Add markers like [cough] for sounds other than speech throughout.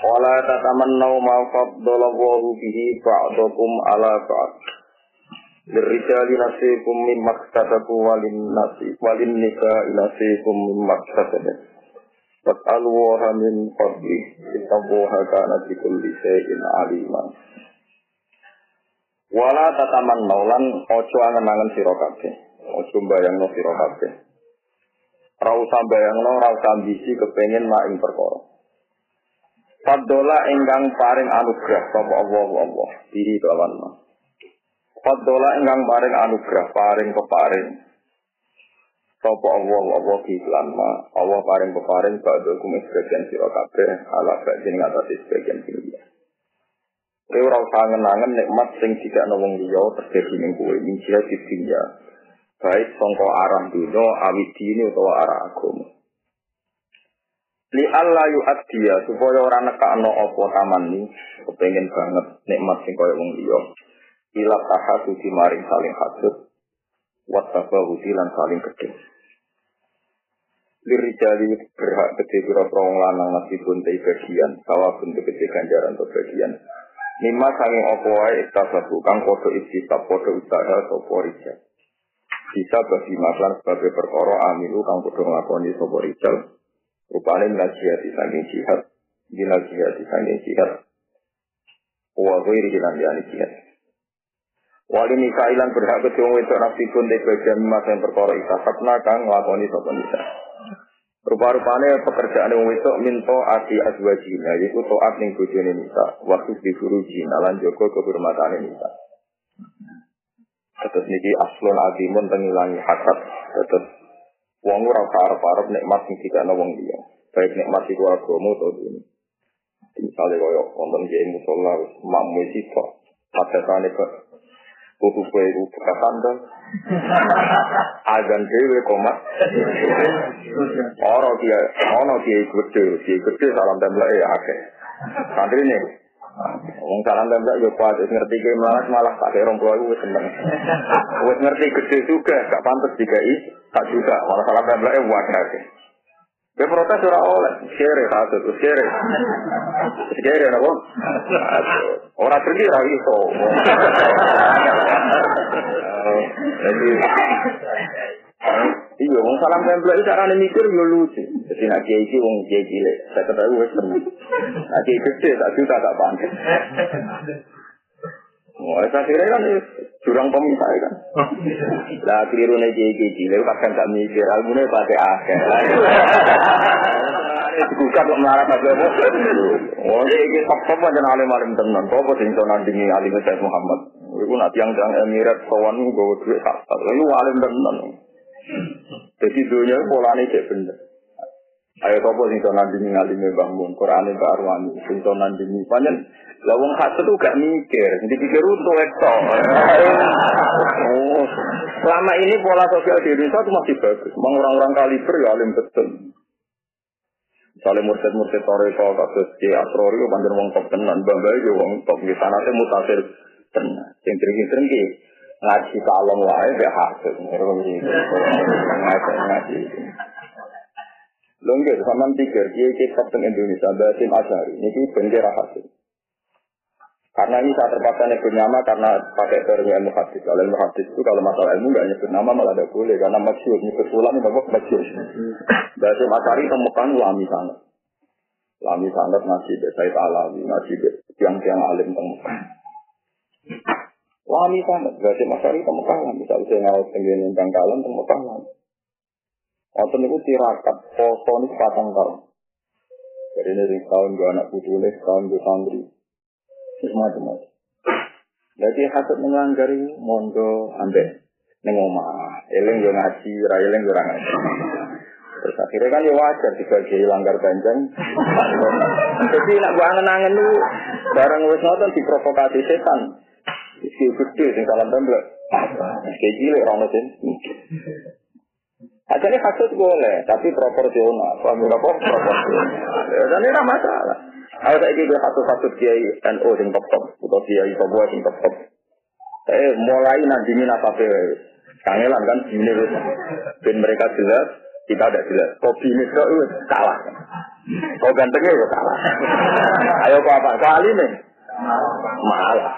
Wala tatamannau ma faddalallahu bihi ba'dakum ala ba'd. Lirijali nasikum mimma ktasabu walin nasi walin nisa'i nasikum mimma ktasabu. Fas'alu wa min fadli. Innallaha kana bikulli shay'in alima. Wala tatamannau lan ojo angen-angen sira kabeh. Ojo mbayangno sira kabeh. Ra usah bayangno, ra usah ambisi kepengin mak ing perkara. Fadola ingkang paring anugerah sapa Allah Allah diri kelawan ma. Fadola ingkang paring anugerah paring peparing sapa Allah Allah di ma. Allah paring peparing badhe kum sebagian sira kabeh ala badhe atas sebagian sira. Kowe ora usah ngenangen nikmat sing tidak wong liya terjadi ning kowe ning sira Baik sangka arah dunya awit dini utawa arah agama li Allah dia supaya orang nekakno apa ini kepengen banget nikmat sing kaya wong liya. Ila tahatu maring saling hasud wa tabahuti lan saling gedhe. Lirijali berhak gede pira wong lanang pun te bagian pun te gede ganjaran to bagian. Nima sanging apa wae iktasabu kang padha istisab padha usaha sapa rijal. Bisa bagi masalah sebagai perkara amilu kang padha nglakoni sapa rijal Rupanya minal jihad disangking jihad. Minal jihad disangking jihad. Wa ghairi hilang yani jihad. Wali nikailan berhak kedua itu nafsi pun di bagian mas yang perkara ikhlasatna kang ngelakoni sopan nisa. Rupa-rupanya pekerjaan yang itu minto ati azwajina, yaitu to'at ning bojone nisa, waktu di jina lan joko kehormatan nisa. Terus niki aslun azimun tengilangi hasad, terus wong ora karep-arep nikmat sing dikene wong liya. Baik nikmat iku agama utawa dunya. Misale koyo wonten jeneng musala wis mammu iki kok padhakane kok kudu kowe iku kapan to? Ajan dhewe koma. Ora dia, ono dia iku gede, dia gede salam tembleke akeh. Santrine Wong salam tembak yo kuat, ngerti ke malah malah tak kira romplo iku wis seneng. [laughs] Wis ngerti gede juga, gak pantes dikai tak juga, malah salam tembak e wadah. Dia protes ora oleh, kere satu, terus kere. Kere napa? [laughs] Ora pergi ra iso. [laughs] Jadi Iya, wong salam tempel itu carane mikir yo lucu. Jadi nak kiai iki wong kiai cilik, saya ketahui wis temen. Nak kiai gede tak juta tak pantes. Wah, saya kira kan jurang pemisah kan. Lah keliru nih kiai kiai cilik kadang gak mikir, ilmunya pakai akeh. Bukan kok melarat apa apa. Oh, ini top-top aja alim alim tenan. Kok apa sing nandingi alim Sayyid Muhammad. Iku nak tiang-tiang Emirat kawan gue duit tak. Iku alim tenan. Jadi dunia polanya cek bener. Ayo topo sing to nandingi ngalime bangun Quran Mbak Arwani sing to nandingi panjen lah wong itu gak mikir, dipikir untuk ekto. Oh, selama ini pola sosial di Indonesia itu masih bagus. Memang orang-orang kaliber ya alim betul. Misalnya mursid-mursid Toreko, kasus Ki Asrori, panjen wong top tenan, bangga itu wong top. Di sana saya mutasir tenan. Yang sering-sering ngaji kalong wae be hasil. Ngaji ngaji. Lho nggih sampean pikir kiai kitab teng Indonesia Basim Asyari niki bendera hasil. Karena ini saya terpaksa nyebut nama karena pakai teorinya ilmu hadis. Kalau ilmu hadis itu kalau masalah ilmu nggak nyebut nama malah tidak boleh karena masyur nyebut ulang ini bapak masyur. Basim Asyari temukan lami sangat. Lami sangat nasi Said Alawi, nasi tiang-tiang alim temukan. Wami sangat, berarti masyarakat itu mekalan. Misalnya saya ngawal tenggine bangkalan, itu mekalan. Wonten itu tirakat, foto ini patang tahun. Jadi ini tahun dua anak putu ini, tahun dua santri. Semacam-macam. Jadi hasut menganggari mondo ambek neng omah. Eling yo ngaji, ra eling yo ngaji. Terus akhirnya kan ya wajar sebagai langgar banjang. Jadi nak gua angen-angen lu barang wis ngoten diprovokasi setan. Iki gede sing salam tembak. Kayak cilik ora ono sing. Akhirnya hasut boleh, tapi proporsional. Paham apa? Proporsional. Dan ini masalah. Kalau saya kira satu-satu kiai NU sing top top, atau kiai sebuah sing top top. Saya mulai nanti sampai kangelan kan, ini ben mereka jelas, kita ada jelas. Kopi mikro itu salah. Kau gantengnya itu salah. Ayo kau apa? Kali nih. Malah.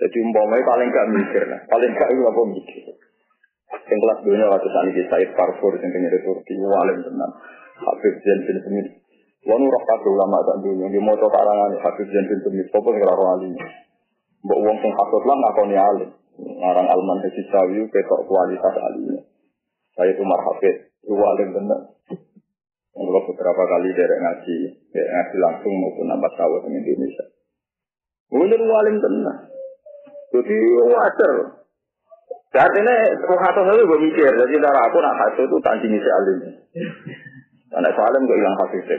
Jadi umpamanya paling gak mikir, nah. paling gak itu apa mikir. Yang kelas dunia waktu saat ini Said Parfur yang penyedot Turki, walim tenang. Habib Zain bin Semit. Wanu roh ulama tak dunia, di moto karangan Habib Zain bin Semit, apa yang karo alim. Mbok wong sing hasut lah ngakoni alim. Ngarang Alman Haji Sawi ketok kualitas alimnya. Saya Umar Hafid, itu alim benar. Kalau beberapa kali dari ngaji, dari ngaji langsung maupun nampak tahu di Indonesia. Bener alim benar. Jadi wajar. Artinya, kalau hasut itu gue mikir, jadi cara aku nak hasut itu tandingi si alim. Anak salim gak hilang hati sih.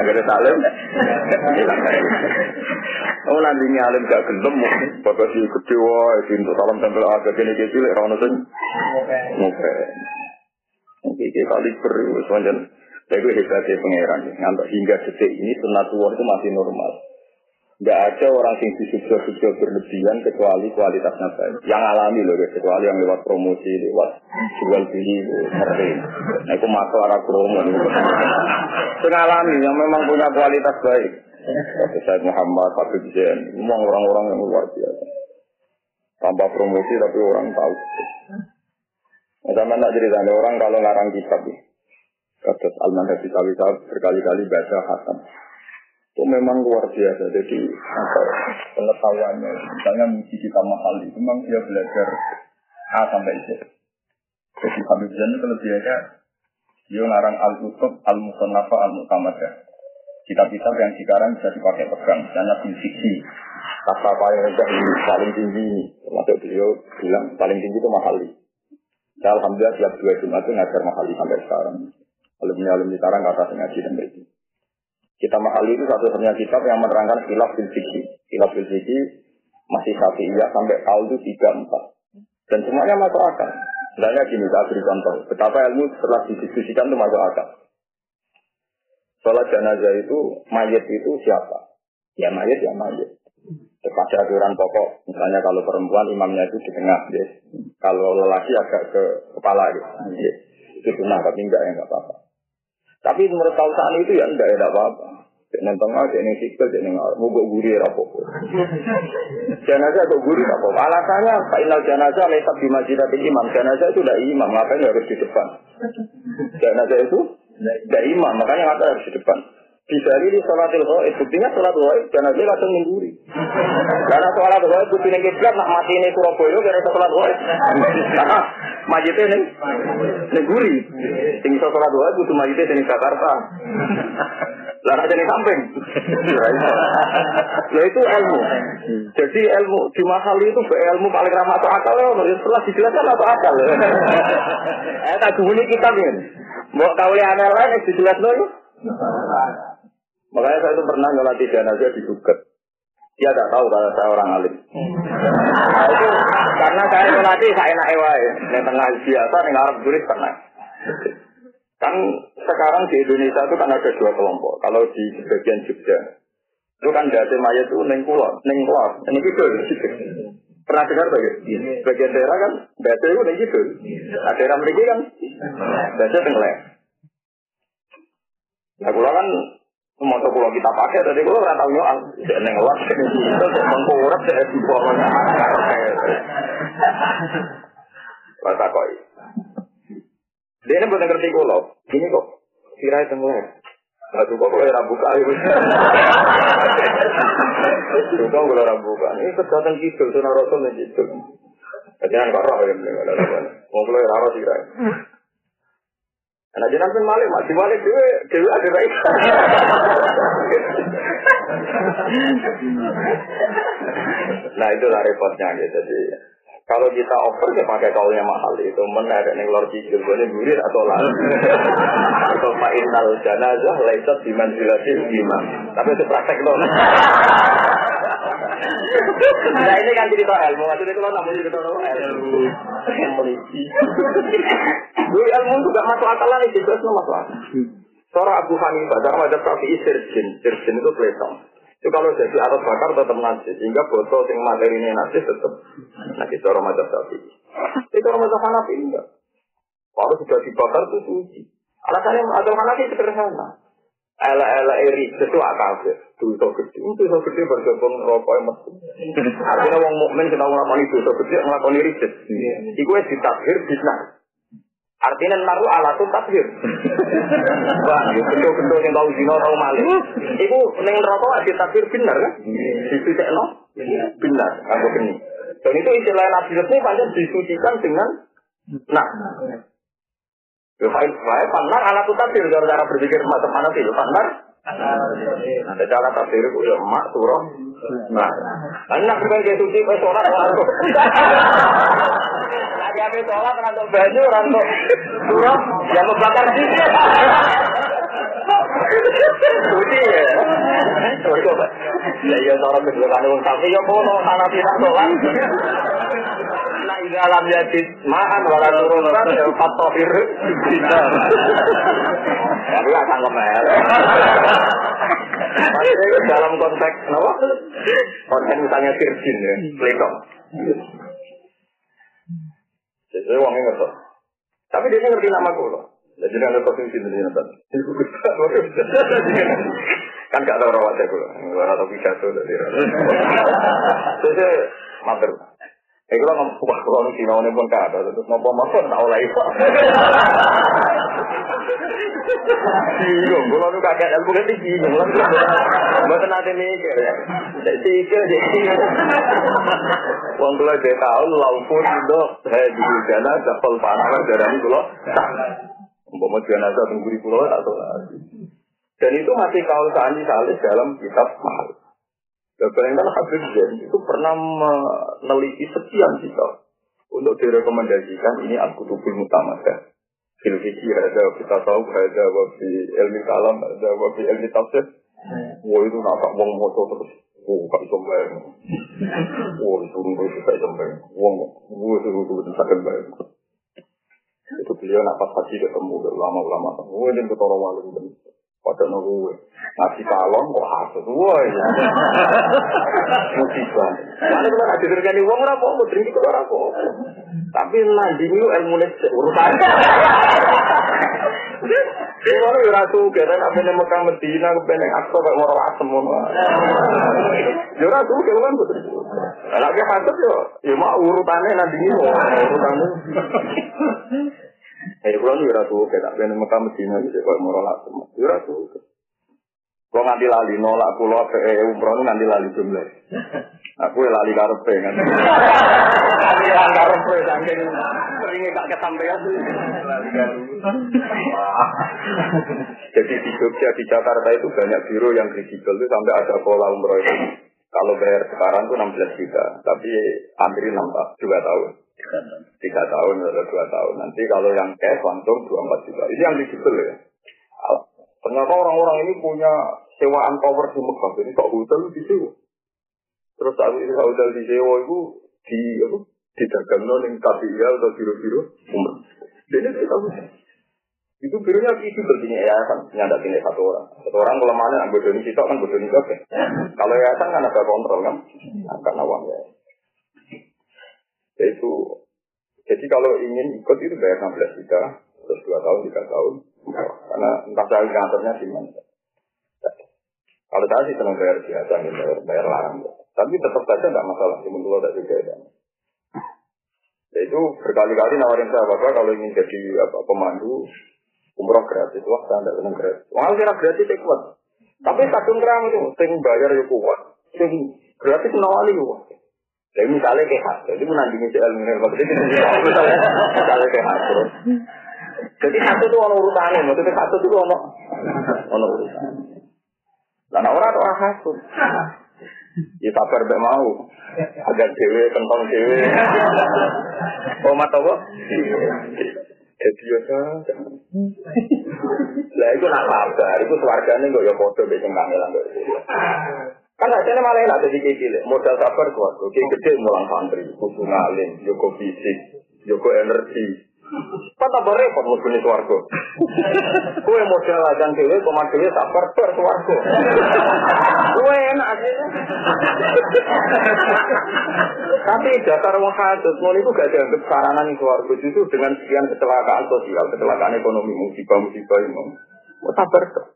Agar salim, hilang Oh nanti alim gak gelem, bapak si gede wah, untuk salam tempel ada gini gini, rana sing. Oke. Oke, kali beri, semuanya. Saya gue hebatnya pangeran, ngantuk hingga detik ini sunatullah itu masih normal. Tidak ada orang yang disubsidi berlebihan kecuali kualitasnya baik. Yang alami loh, kecuali yang lewat promosi, lewat jual beli, ngerti. Nah itu masalah promo. Yang alami, yang memang punya kualitas baik. Seperti Said Muhammad, Habib Zain, memang orang-orang yang luar biasa. Tanpa promosi tapi orang tahu. Nah, sama tak ceritanya orang kalau ngarang kitab, kata Alman Habib berkali-kali baca Hasan itu memang luar biasa. Jadi apa pengetahuannya, misalnya misi kita mahal itu memang dia belajar A sampai Z. Jadi Habib Zain itu kelebihannya dia ngarang al-kutub, al-musannafa, al-mutamadah. Kitab-kitab yang sekarang bisa dipakai pegang, misalnya fiksi. Kata paling rendah ini paling tinggi, termasuk beliau bilang paling tinggi itu mahali. Dan Alhamdulillah tiap dua Jumat itu ngajar mahali sampai sekarang. Alumni-alumni sekarang kata ngaji dan begitu. Kita mahali itu satu-satunya kitab yang menerangkan khilaf fil fikih. Khilaf fil fikih masih satu iya sampai tahun itu tiga empat. Dan semuanya masuk akal. Misalnya gini, saya beri contoh. Betapa ilmu setelah didiskusikan itu masuk akal. Sholat jenazah itu, mayat itu siapa? Ya mayat, ya mayat. Terpaksa aturan pokok. Misalnya kalau perempuan imamnya itu di tengah. Ya. Kalau lelaki agak ke kepala. Ya. Itu sunnah, tapi enggak ya enggak apa-apa. Tapi menurut saat itu ya enggak ada apa-apa. Cek neng tengah, cek neng sikil, cek neng mau gue guri apa Jenazah atau guri apa Alasannya, Pak Inal jenazah letak di masjid imam. Jenazah itu tidak imam, makanya harus di depan. Jenazah itu tidak imam, makanya ngapa harus di depan. Bisa ini sholatil ghaib, buktinya sholat ghaib jenazah langsung mengguri. Karena sholat ghaib buktinya kiblat, nak mati ini Surabaya, karena sholat ghaib. Karena majite ning ning guri. Sing iso salat wae kudu majite ning Jakarta. Lah ada ning samping. Lah itu ilmu. Jadi ilmu di mahal itu ilmu paling ramah atau akal ya, setelah dijelaskan atau akal. Eh tak guni kitab ini. Mau tahu lihat lain dijelaskan ya. Makanya saya itu pernah nyolati jenazah di Suket. Dia tidak tahu kalau saya orang alim. Nah, itu karena saya melatih saya enak ewai. Yang tengah biasa, yang Arab tulis pernah. Kan sekarang di Indonesia itu kan ada dua kelompok. Kalau di bagian Jogja, itu kan dati mayat itu neng kulon, neng kulon, neng gitu. Pernah dengar tak? Bagian daerah kan dati itu neng gitu. Nah, daerah mereka kan dati tenggelam. Nah, kulon kan Motor pulau kita pakai, tadi pulau nggak tahu nyoal. Jadi neng luar, itu mengkurap, saya di bawahnya. Rasa koi. Dia ini bukan ngerti kulo. Ini kok sirai tenggelam. Nah, juga kalau rambu kali. Juga kalau kali. Ini kesehatan gitu, sunnah rasul dan gitu. Jangan kok roh ya, mau kalau rambu sirai. Nah jenazah malik, masih malik dewe, dewe ada baik. nah itulah repotnya gitu. Jadi Kalau kita over ya pakai kaulnya mahal itu menarik nih lor cicil boleh burir atau lain. Atau pak inal jenazah laisat diman jelasin gimana. Tapi itu praktek loh. Nah ini kan cerita ilmu, maksudnya kalau namun cerita ilmu, meliti. Dulu ilmu juga masuk akal lah, jelas masuk akal. Seorang Abu Hanifah, cara macam Syafi'i sirjin, sirjin itu pelesong. Itu kalau jadi atas bakar tetap najis, sehingga botol yang materi ini najis tetap najis cara macam Syafi'i. Itu cara macam Hanafi enggak. Kalau sudah dibakar itu suci. Alasannya macam Hanafi sederhana. Ela-ela eri itu akal dosa gede, dosa gede bergabung rokok emas. Artinya orang mukmin kita ngelakoni dosa gede, ngelakoni riset. Iku es ditakdir bisna. Artinya naruh alat takdir. [laughs] Wah, betul-betul yang tahu zina tahu maling. Iku neng rokok ditakdir benar kan? Disucikan benar, aku ini. Dan itu istilah nabi ini panjang disucikan dengan nah. Ya, saya panar alat takdir cara-cara berpikir macam mana sih? Panar ada cara tafsir itu ya mak surah. Nah, ini nak bukan kayak suci, kayak sholat orang Lagi apa sholat rantuk baju, rantuk surah, yang membakar sih. Suci ya. Coba. Ya iya seorang kedua kan wong tapi ya kono sana tidak sholat. Ini alam jadi makan wala turun ya fatohir tidak. Tapi gak sanggup mel. Dalam konteks apa? Konteks misalnya virgin ya, pelitong. Jadi uangnya ngerti. Tapi dia ngerti nama gue loh. Jadi ada posisi di sini Kan gak tahu rawatnya gue. Gue atau pidato dari. Jadi mater. Eh kalau ngomong wah kalau sinau nih pun kata terus nopo makan tak oleh itu. [laughs] Bingung, kalau nu kakek ilmu kan bingung lah. Bukan nanti mikir ya. Itu jadi. Wong kula dia tahu laupun itu saya di sana dapat panah dari ini kula. Umpama jenazah tengguri pulau tak tahu Dan itu masih kaul sani salis dalam kitab mahal. Dan bayangkan Habib Zain itu pernah meneliti sekian kitab untuk direkomendasikan ini Al-Kutubul Mutamadah. Fil ada kita tahu ada wabi ilmi kalam, ada wabi ilmi tafsir. Wah itu nak wong moto terus. Wah gak bisa bayang. Wah itu gak bisa bayang. Wong, wah suruh itu sakit bayang. Itu beliau nak pas haji ketemu ulama-ulama. Wah ini ketara wali pada nunggu ngasih kalon kok hasut wah ya musibah mana kalau ada terjadi uang rapo mau tinggi kalau rapo tapi nanti itu ilmu urusan Kalau ya ratu kita nak pengen Mekah Medina, pengen akso kayak ngorok asem ngono. Ya ratu kita kan betul. Lagi hasut yo, ya mau urutannya nanti ini urutannya. Jadi kalau nih ratu kayak tak pengen Mekah Medina gitu, kalau mau nolak semua, ya ratu. Kalau nganti lali nolak pulau ke umroh nganti lali jumlah. [laughs] Aku ya lali karepe kan. [laughs] Lali karepe saking seringnya gak kesampaian. Lali Jadi di Jogja di Jakarta itu banyak biro yang kredibel itu sampai ada pola umroh itu. Kalau bayar sekarang tuh 16 juta, tapi antri 6 2 tahun tiga tahun atau dua tahun. Nanti kalau yang cash langsung dua empat juta. Ini yang dijual ya. Ternyata orang-orang ini punya sewaan tower di Mekah. Jadi kok hotel di sewa. Terus saat ini hotel di sewa itu di apa? Didagang non KPIL atau biro-biro umroh. Jadi kita tahu. Itu birunya itu berarti yayasan nyanda tinggal satu orang. Satu orang kelemahannya yang bodoh ini kan bodoh ini oke. Kalau yayasan kan ada kontrol kan, akan awam ya. Itu jadi kalau ingin ikut itu bayar 16 juta, terus 2 tahun, 3 tahun. Karena entah saya kantornya di mana. Kalau saya senang bayar biasa, bayar, bayar larang. Tapi tetap saja tidak masalah, cuma dulu ada juga ya. Itu berkali-kali nawarin saya bapak kalau ingin jadi apa pemandu umroh gratis, wah saya tidak senang gratis. Wah kira gratis itu kuat. Tapi kadung kerang itu, sing bayar ya kuat, sing gratis nawali kuat. Jadi misalnya kayak hak, jadi menandingi si ilmu ilmu itu misalnya kayak terus. Jadi satu itu orang urutannya, maksudnya satu itu orang orang urusan. Nah, orang orang hasut. Ya sabar mbek mau. Agar dewe kentong dewe. Omat apa? Jadi ya Lah itu nak sabar, itu suarganya kok ya foto beceng kangelan kok. Kan aja malah enak jadi kayak. Modal sabar kuat. Oke gede mulang santri, kudu ngalim, joko fisik, joko energi. Kan tambah repot mungkin itu warga. Kue modal ajan dewe, komat dewe sabar ber warga. Kue enak. Tapi dasar wong hadut, ngono itu gak dianggap saranan keluarga. Justru dengan sekian kecelakaan sosial, kecelakaan ekonomi, musibah-musibah ini. Mau sabar.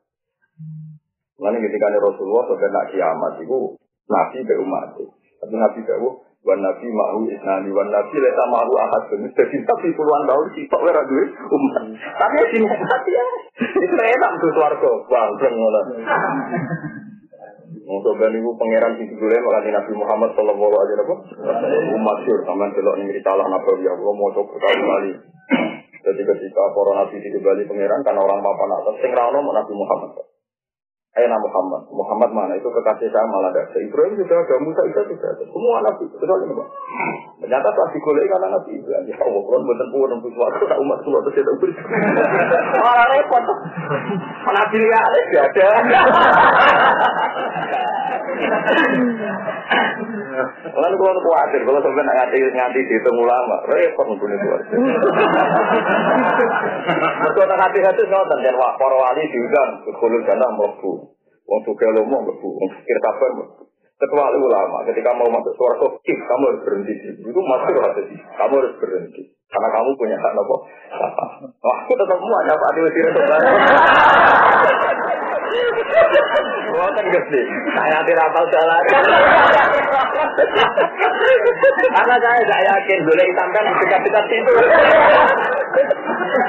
Lalu ketika Rasulullah sampai nak kiamat itu Nabi ke umat Tapi Nabi tahu Wan Nabi mahu isnani Wan Nabi lesa mahu ahad. Jadi Nabi puluhan tahun Sitok wera duit umat. Tapi ya sini mati ya. Itu enak tuh suarga Bang, ngono. Untuk ben ibu pangeran di dulu makanya Nabi Muhammad Sallallahu Alaihi Wasallam. Umat sur sama celok nih ritalah nabi ya Allah mau coba kali Jadi ketika para nabi di Bali pangeran kan orang papan atas sing rano Nabi Muhammad. Aina Muhammad. Muhammad mana? Itu kekasih saya malah ada. Ibrahim sudah ada, Musa itu sudah ada. Semua nabi. Ini Pak. Ternyata pas digolek karena nabi. Ya Allah, kalau buatan pun untuk suatu, tak umat semua itu tidak beri. Malah repot. Nabi tidak ada. Lalu kalau khawatir, kalau sampai nganti nganti dihitung ulama, repot untuk itu. Betul tak hati-hati nonton dan wah para wali diundang ke kulul jannah mlebu. Wong suka lomo mlebu, wong pikir kabar mlebu. Kecuali ulama, ketika mau masuk suara kik, kamu harus berhenti. Itu masuk hati, kamu harus berhenti. Karena kamu punya hak nopo. [laughs] Wah, aku tetap mau ada Pak Dewi Sirah [laughs] Bukan gede. Saya nanti rapal jalan. [laughs] Karena saya tidak yakin boleh hitam kan dekat-dekat situ.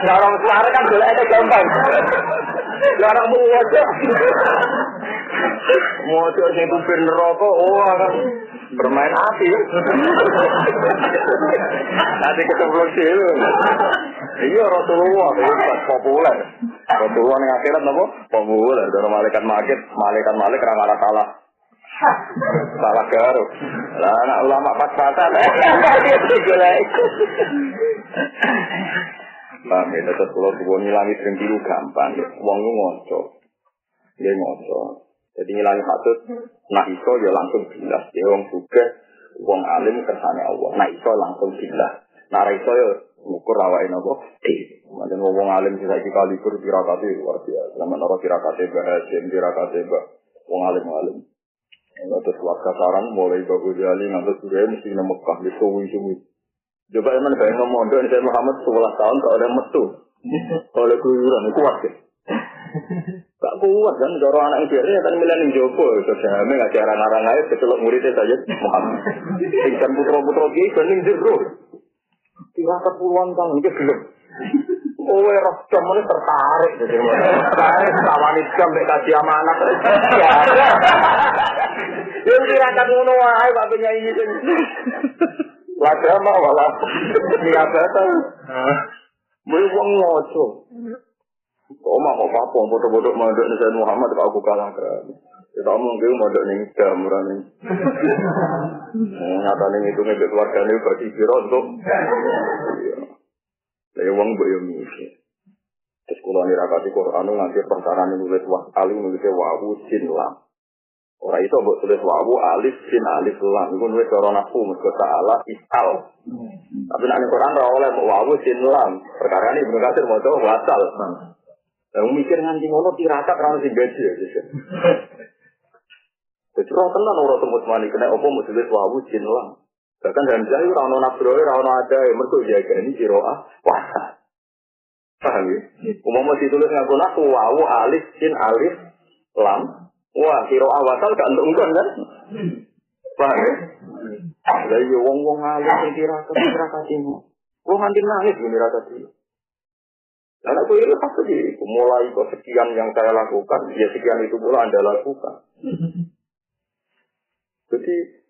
Nah, orang suara kan boleh ada gampang. Orang mau wajah. Tuh sing kupin rokok, oh kan bermain api. Nanti ketemu sih. Iya Rasulullah hebat populer. Rasulullah yang akhirat nopo populer. Dari malaikat magit, malaikat malik ramah salah. Salah garuk. Lah anak ulama pas-pasan. Bang, ya tetap kalau tuh ngilangi sering biru gampang. Uang lu ngoco. Dia ngoco. Jadi ngilangi hatut, nah iso ya langsung bilas. Dia wong juga, wong alim kersane Allah. Nah iso langsung bilas. Nah iso ya ngukur awake napa? Eh, Mungkin wong alim sing saiki kali kur tirakate luar biasa. Zaman ora tirakate bahagia, tirakate wong alim alim. Terus keluarga sarang mulai bagus jali ngantuk sudah mesti nang Mekah di suwi-suwi. Coba emang kayak ngomong, saya Muhammad 11 tahun kalau ada metu. Kalau ada keluyuran, itu kuat ya. Gak kuat kan, kalau anak ini kan milih yang jopo. Saya nggak cara ngarang aja, kecelok muridnya saja Muhammad. Ikan putra-putra dia, kan yang jeruk. Tiga puluhan tahun, itu belum. Kowe roh jam ini tertarik tertarik tawani jam mek kasih amanat. Ya tirakat ngono wae Pak penyanyi sing. Lagama wala niabatan. Mulai wong ngoco. Mah kok apa bodoh-bodoh mondok nih Sayyid Muhammad kok aku kalah kan. Kita omong gue mondok ning jam rame. Nyata ning [laughs] itu nih keluarga nih bagi biro untuk. Wong mbok yo mikir. Terus kula nirakati Quran nganti perkara nulis wa alim wawu sin lam. Ora itu mbok tulis wawu alif sin alif lam. Iku nulis cara nafsu mergo ta'ala isal. Tapi nek Quran ora oleh wawu sin lam. Perkara ini Ibnu Katsir maca wasal. Lah mikir nganti ngono tirakat ra sing gaji ya. Jadi orang tenan orang tembus mani kena opo mesti tulis wawu sin lam. Bahkan dalam itu rano nafroy, rano ada yang mereka jaga ini jiroah wasa. Paham ya? Umumnya ditulis ngaku naku wawu alif sin alif lam. Wah, jiroah wasal gak untuk kan kan? Paham ya? Lah iya wong-wong alif tirakat ini. Wong nganti nangis ini. Dan aku ini pasti diriku. Mulai kok sekian yang saya lakukan, ya sekian itu pula Anda lakukan. Jadi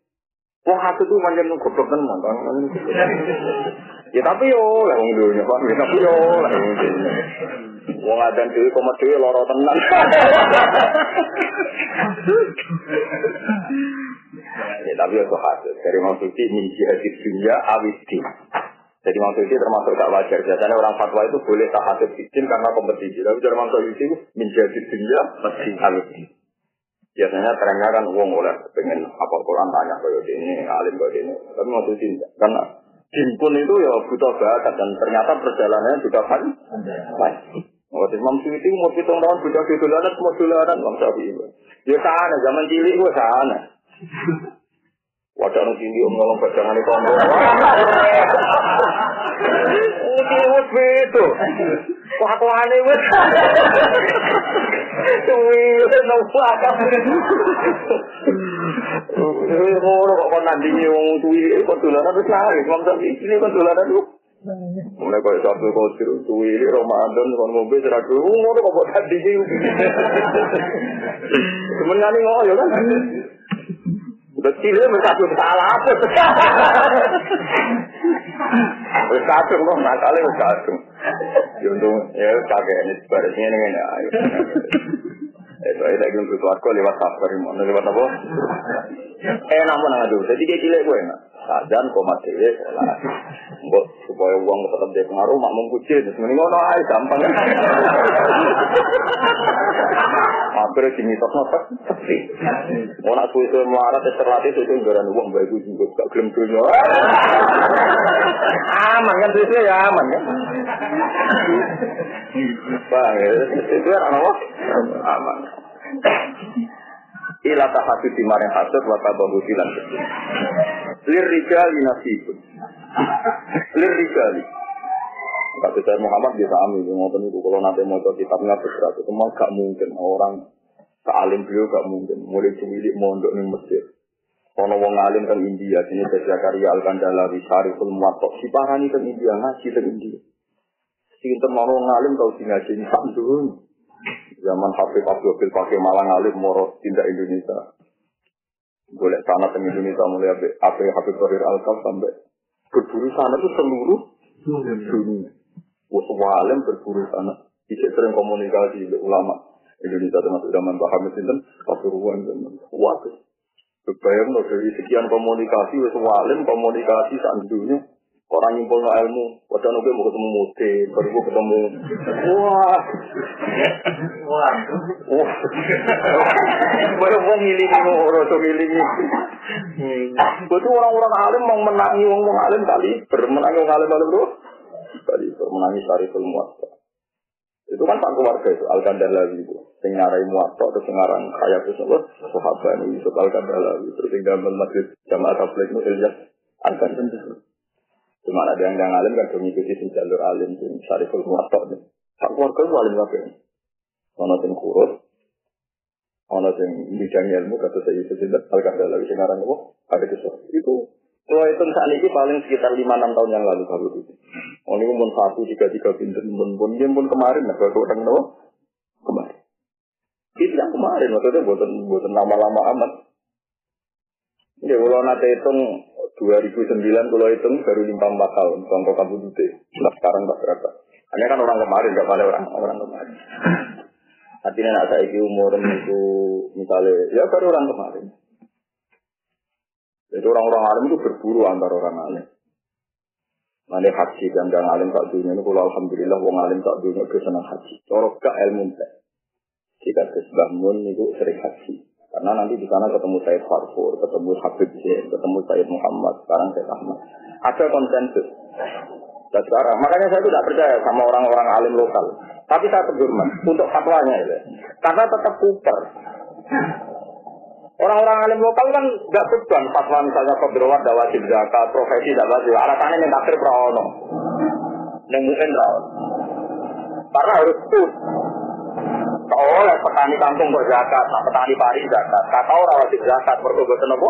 Wong hati itu macam goblok tenan, [laughs] Ya tapi yo lah wong dunya Pak, ya tapi yo lah wong dunya. Wong adan dhewe komat dhewe lara tenan. [laughs] Ya tapi yo hadis dari maksudnya min jihadid dunya awidi. Jadi maksudnya termasuk tak wajar. Biasanya orang fatwa itu boleh tak hadis izin karena kompetisi. Tapi dari maksudnya itu min jihadid dunya awidi. Biasanya trennya kan uang oleh pengen apa Quran tanya kayak ini, alim kayak ini. Tapi maksudnya tidak. Karena Jimpun itu ya butuh bakat dan ternyata perjalanannya juga kan baik. Waktu Imam Suyuti umur pitung tahun budak di dolanan semua dolanan Imam Syafi'i. Ya sana zaman cilik gue sana. Wadah nu tinggi om ngomong pegangan itu om. Uti wes itu. Wah kau aneh wes. Tui nongkrak. Tui kok kau nanti nyuwung tui ini kau tulan harus lari. Kau mesti ini kau tulan dulu. Mulai kau satu kau tiru tui ini Ramadan kau ngombe seratus. Ngoro kok kau nanti nyuwung. Semen ngani ngoyo kan. Betul dia bersatu salah apa? Bersatu kok nakale bersatu. Ya untung ya kakek ini sebarisnya ini. Itu aja lagi untuk keluarga lewat sabar lewat apa? Eh namun aduh, jadi dia cilik enak. Sajan komat dewe sholat. Mbok supaya uang tetap dia pengaruh mak mengkucil terus mending ngono ae gampang kan. Akhirnya dimitos notek sepi. Nak suwe-suwe melarat ya terlatih itu garan uang baik gue juga gak gelem dunia. Aman kan suwe ya aman kan. Bang, itu kan apa? Aman. Ila tahasud di maring hasud wa tabahu silan. Lir rijali nasibun. Lir rijali. Kata saya Muhammad bisa amin Ngomong itu kalau nanti mau kitabnya berat Itu mah gak mungkin. Orang Sealim beliau gak mungkin. Mulai cilik mondok nih Mesir Ono wong alim kan India Sini Zakaria Al-Kandalawi Syariful Muwatok Si parani kan India Ngaji kan India. Sinten mau ngalim tau sing ngaji Ini Zaman Habib Abdul pakai Malang Alim Moro tindak Indonesia. Boleh sana ke Indonesia mulai apa Habib Zahir Al sampai berburu sana itu seluruh dunia. Alim berburu sana. Bisa sering komunikasi dengan ulama Indonesia termasuk zaman Pak Hamid Sinten, Pasuruan Waduh. Kebayang loh dari sekian komunikasi, alim komunikasi saat dunia. Orang nyimpul no ilmu, padahal nunggu mau ketemu mute, baru gue ketemu. Wah, wah, wah. Baru mau ngilingi, orang tuh ngilingi. Itu orang-orang alim mau menangi orang alim kali, bermenangi orang alim alim bro. Kali bermenangi dari ilmu Itu kan tak keluarga itu, Al-Kandalawi itu. Sing ngarai muwatta, terus ngarang kaya itu semua, ini, Yusuf Al-Kandalawi. Terus tinggal masjid jamaah tabligh itu Ilyas Al-Kandalawi. Cuma ada yang yang alim kan mengikuti si jalur alim sing syariful muwatta nih. Sak keluarga itu alim kabeh. Ono sing kurus, ono sing bidang ilmu kata saya itu tidak al lagi sekarang apa ada kisah itu kalau itu saat ini paling sekitar lima enam tahun yang lalu kalau itu. Oh ini pun satu tiga tiga pintu pun pun dia pun kemarin lah kalau orang tahu kemarin. Itu yang kemarin maksudnya buatan buatan lama-lama amat. Ya kalau nanti hitung 2009 kalau hitung baru lima empat tahun contoh kamu dute nah sekarang tak berapa? Hanya kan orang kemarin gak pada orang orang kemarin. Artinya nak saya umur itu misalnya ya baru orang kemarin. Jadi orang-orang alim itu berburu antar orang alim. Nanti haji dan dan alim tak dunia ini kalau alhamdulillah wong alim tak dunia itu senang haji. Corok ke ilmu Jika kesebahmun itu sering haji. Karena nanti di sana ketemu Said Farfur, ketemu Habib Zain, ketemu Said Muhammad, sekarang Said Ahmad. Ada konsensus. Dan sekarang, makanya saya tidak percaya sama orang-orang alim lokal. Tapi saya tegurman untuk fatwanya itu. Karena tetap kuper. Orang-orang alim lokal kan nggak beban fatwa misalnya keberawat dak wajib zakat, profesi dak wajib. Alasannya yang takdir prawono. Yang mungkin Karena harus put oleh petani kampung kok zakat, nah petani pari zakat. Kata orang wajib zakat, mereka boten apa?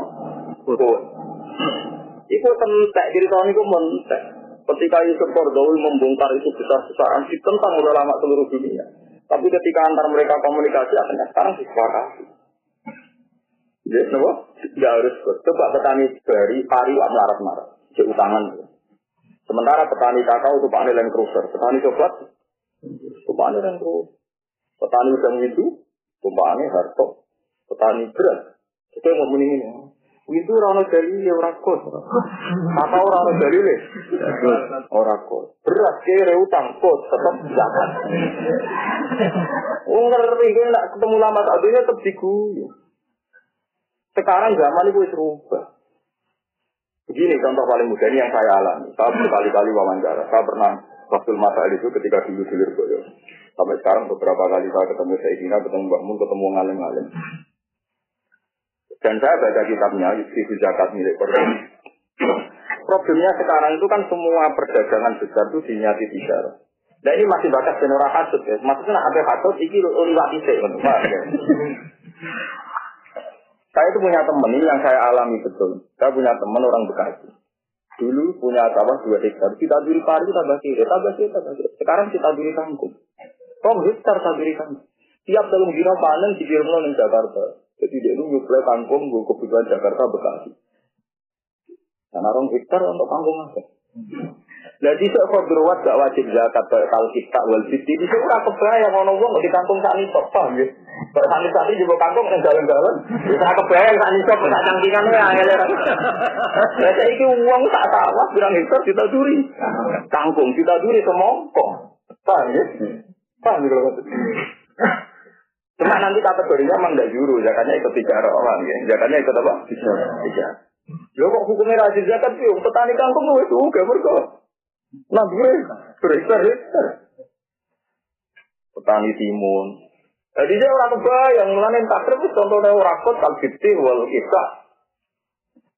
Betul. Iku tentek tahun itu mentek. Ketika Yusuf Kordowi membongkar itu besar-besaran tentang ulama seluruh dunia. Tapi ketika antar mereka komunikasi, akhirnya sekarang disepakati. Jadi, kenapa? Tidak harus coba petani dari pari wak melarat-marat. Cek utangan. Sementara petani kakao itu Pak Land Cruiser, petani coklat tumpaknya Land Cruiser. Petani udang itu tumpaknya Harto, petani beras itu yang ngomong ini. Itu orang dari ya orang kos. Kakao orang dari le, orang kos. Beras kere utang kos tetap zakat. Ngeri kan nak ketemu lama tak tetap diguyu. Sekarang zaman itu berubah. Begini contoh paling mudah ini yang saya alami. Saya berkali-kali wawancara. Saya pernah waktu masa itu ketika dulu dulu boyo. Sampai sekarang beberapa kali saya ketemu Sayyidina, ketemu Mbak Mun, ketemu ngalim-ngalim. Dan saya baca kitabnya, Yusuf Zakat milik Quran. Problemnya sekarang itu kan semua perdagangan besar itu dinyati tiga. Nah ini masih bakas senora hasut ya. Maksudnya ada hasut, ini liwat isek. Saya itu punya teman ini yang saya alami betul. Saya punya teman orang Bekasi. Dulu punya sawah dua hektar. Kita duri pari, tambah kiri, tambah kiri, tambah kiri. Sekarang kita duri kangkung. Tom hektar kita duri kangkung. Tiap dalam dino panen di Jakarta. Jadi dia itu nyuplai kangkung, gue kebutuhan Jakarta Bekasi. Karena orang hektar untuk kangkung apa? Jadi sok kodrowat gak wajib zakat kalau kita wal fiti di sini tak kebayang ono wong di kampung tak nisop paham ya. Kalau tak nisop di juga kampung yang jalan-jalan, bisa kebayang tak nisop tak cangkingan ya angel. Lah iki uang tak tawas bilang hektar kita duri. Kampung kita duri semongko. Paham ya? Paham ya kalau Cuma nanti kategorinya memang tidak juru, zakatnya ikut tiga orang ya. Zakatnya ikut apa? Tiga. Lo kok hukumnya rajin zakat sih? Petani kangkung itu gak berkok. Nah, gue berhektar-hektar. Petani timun. Jadi saya orang kebayang, mulanya takdir itu contohnya orang kot, kal fitih, wal kisah.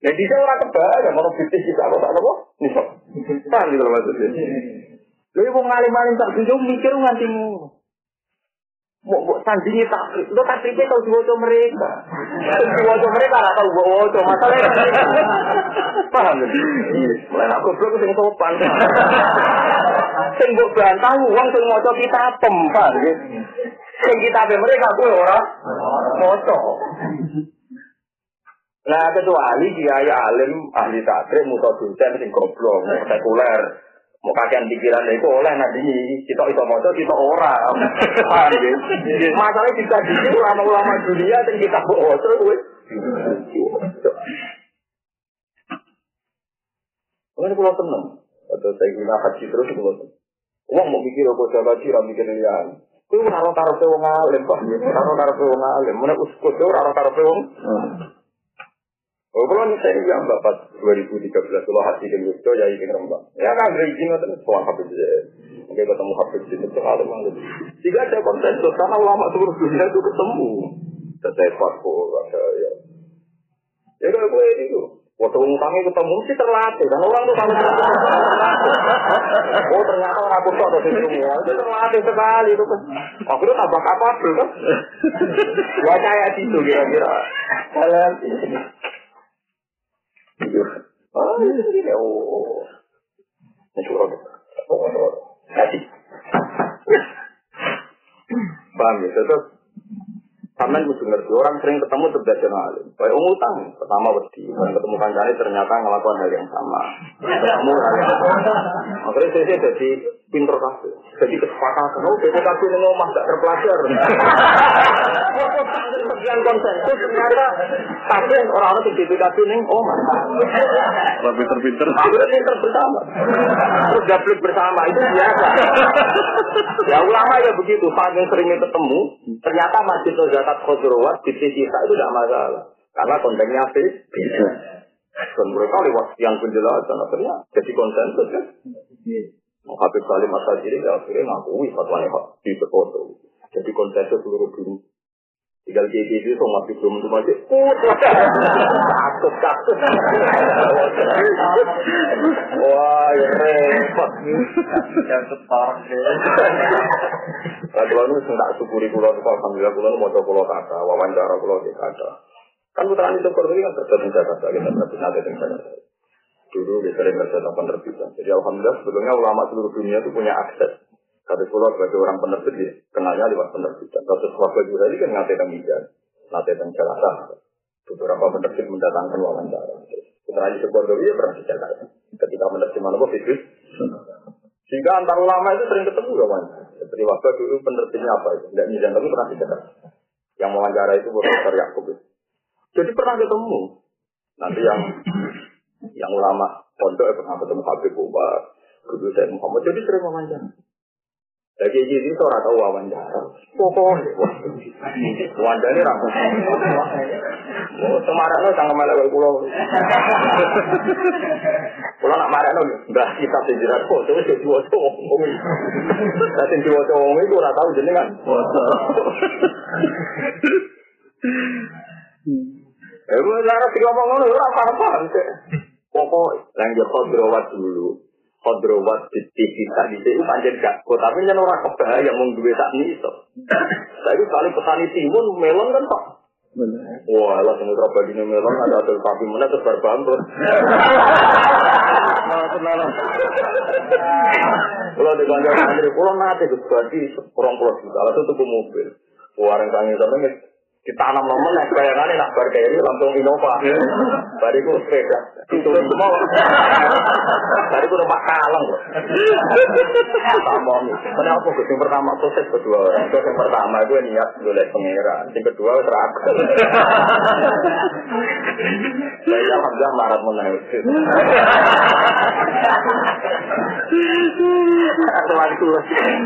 Jadi saya orang kebayang, orang fitih kisah, apa tak apa? Nisok. Paham gitu maksudnya. Lalu mau ngalim-ngalim tak mikir nganti mu. Mau mau sandingi takrib, lo takribnya tahu diwajah mereka. Diwajah mereka nggak tahu wajah, masalahnya paham kan? Mulai nak goblok sing sopan. Sing mbok bantah uang sing kita pem, paham ya? Sing kita mereka kuwi ora maca. Nah kecuali dia alim ahli takrib muka dosen sing goblok, sekuler. Mau kakean pikiran itu oleh nanti kita itu mau kita ora. Masalahnya kita di sini ulama-ulama dunia dan kita bawa terus. Ini pulau tenang. Atau saya guna haji terus pulau tenang. Uang mau mikir apa saya haji, ram mikir lian. Itu taruh taruh ke wong alim, pak. Taruh taruh ke wong alim. Mana uskut itu taruh taruh wong. Oh, kalau saya yang bapak 2013 kalau hati di Yogyo ya ingin rembang. Ya kan izin itu semua habis aja. Mungkin ketemu habis itu sekali banget. Jika ada konsensus karena ulama seluruh dunia itu ketemu. Saya paspor ada ya. Ya kalau gue itu. Waktu ngutangnya ketemu sih terlatih. Dan orang tuh kalau Oh ternyata orang aku tuh ada semua. Itu terlatih sekali. Itu kan. Akhirnya tambah apa kan. Gua kayak situ kira-kira. Kalian Oh, ini oh. Ini suruh. Oh, kasih. Paham ya? Terus Sampai kudu ngerti orang sering ketemu terjadi alim. Kayak um utang, pertama wedi, ketemu kancane ternyata ngelakukan hal yang sama. Ketemu hal yang sama. Akhirnya saya jadi pinter kafe. Jadi kesepakatan, oh BPKB ini omah gak terpelajar. Sekian konsensus ternyata tapi orang-orang di BPKB ini omah. Pinter-pinter. Akhirnya pinter bersama. Terus gablik bersama itu biasa. Ya ulama ya begitu, saking seringnya ketemu, ternyata masjid zakat khudrawat di sisi itu tidak masalah. Karena kontennya beda. Dan mereka lewat yang penjelasan akhirnya jadi konsensus kan. Habib Salim Asajiri ya akhirnya ngakui fatwa di foto. Jadi konsensus seluruh dunia. Tinggal di itu so masih belum tuh masih put kasus kasus. Wah, ya repot. Yang separah deh. Nah, kalau nu tak syukuri kulo itu alhamdulillah kulo mau coba kulo kata, wawancara kulo di kata. Kan putra itu ini kan kerja di Jakarta, kita berarti nanti di Jakarta. Dulu kita sering kerja di penerbitan. Jadi alhamdulillah sebetulnya ulama seluruh dunia itu punya akses tapi kalau sebagai orang penerbit, ya, kenalnya lewat penerbitan. Kalau sesuatu juga ini kan nanti tentang hijab, nanti tentang Jakarta. Beberapa penerbit mendatangkan wawancara. Di sebuah dulu ya pernah di Jakarta. Ketika menerjemah nopo bisnis Sehingga antar ulama itu sering ketemu Wan. Seperti waktu dulu penerbitnya apa itu? Tidak nizam, tapi pernah dicetak. Yang wawancara itu Profesor Yakub. Jadi pernah ketemu. Nanti yang yang ulama pondok pernah ketemu Habib Umar, Guru Muhammad. Jadi sering wawancara. Lagi jadi itu orang tahu wawancara. Pokoknya, wawancara ini ramu. Oh, semarang lo jangan malah kayak pulau. Nak marah lo, dah kita sejarah kok, terus cowok. Tapi dua cowok itu orang tahu jadi kan. Eh, lara ngomong ngono, ora paham-paham sih. Pokok, lanjut kodrawat dulu. Kodrawat di TV tadi itu panjang gak kok, tapi kan orang kebaya mau duwe tak iso. Tapi kali petani timun melon kan pak. Wah, lah semua terobak ini melon ada hasil sapi mana terus berbangkrut. Kalau [laughs] di kantor santri, kalau nanti itu berarti orang pulau juta, lalu tuh mobil. Warang tangi sampai ditanam nomen nek bayangane nak bar kiri langsung Innova. Bariku sepeda. Itu semua. Bariku numpak kaleng nih. Kenapa gue yang pertama proses kedua orang. Terus yang pertama gue niat golek pangeran. Yang kedua terakhir. Saya alhamdulillah marat menang. Selain itu,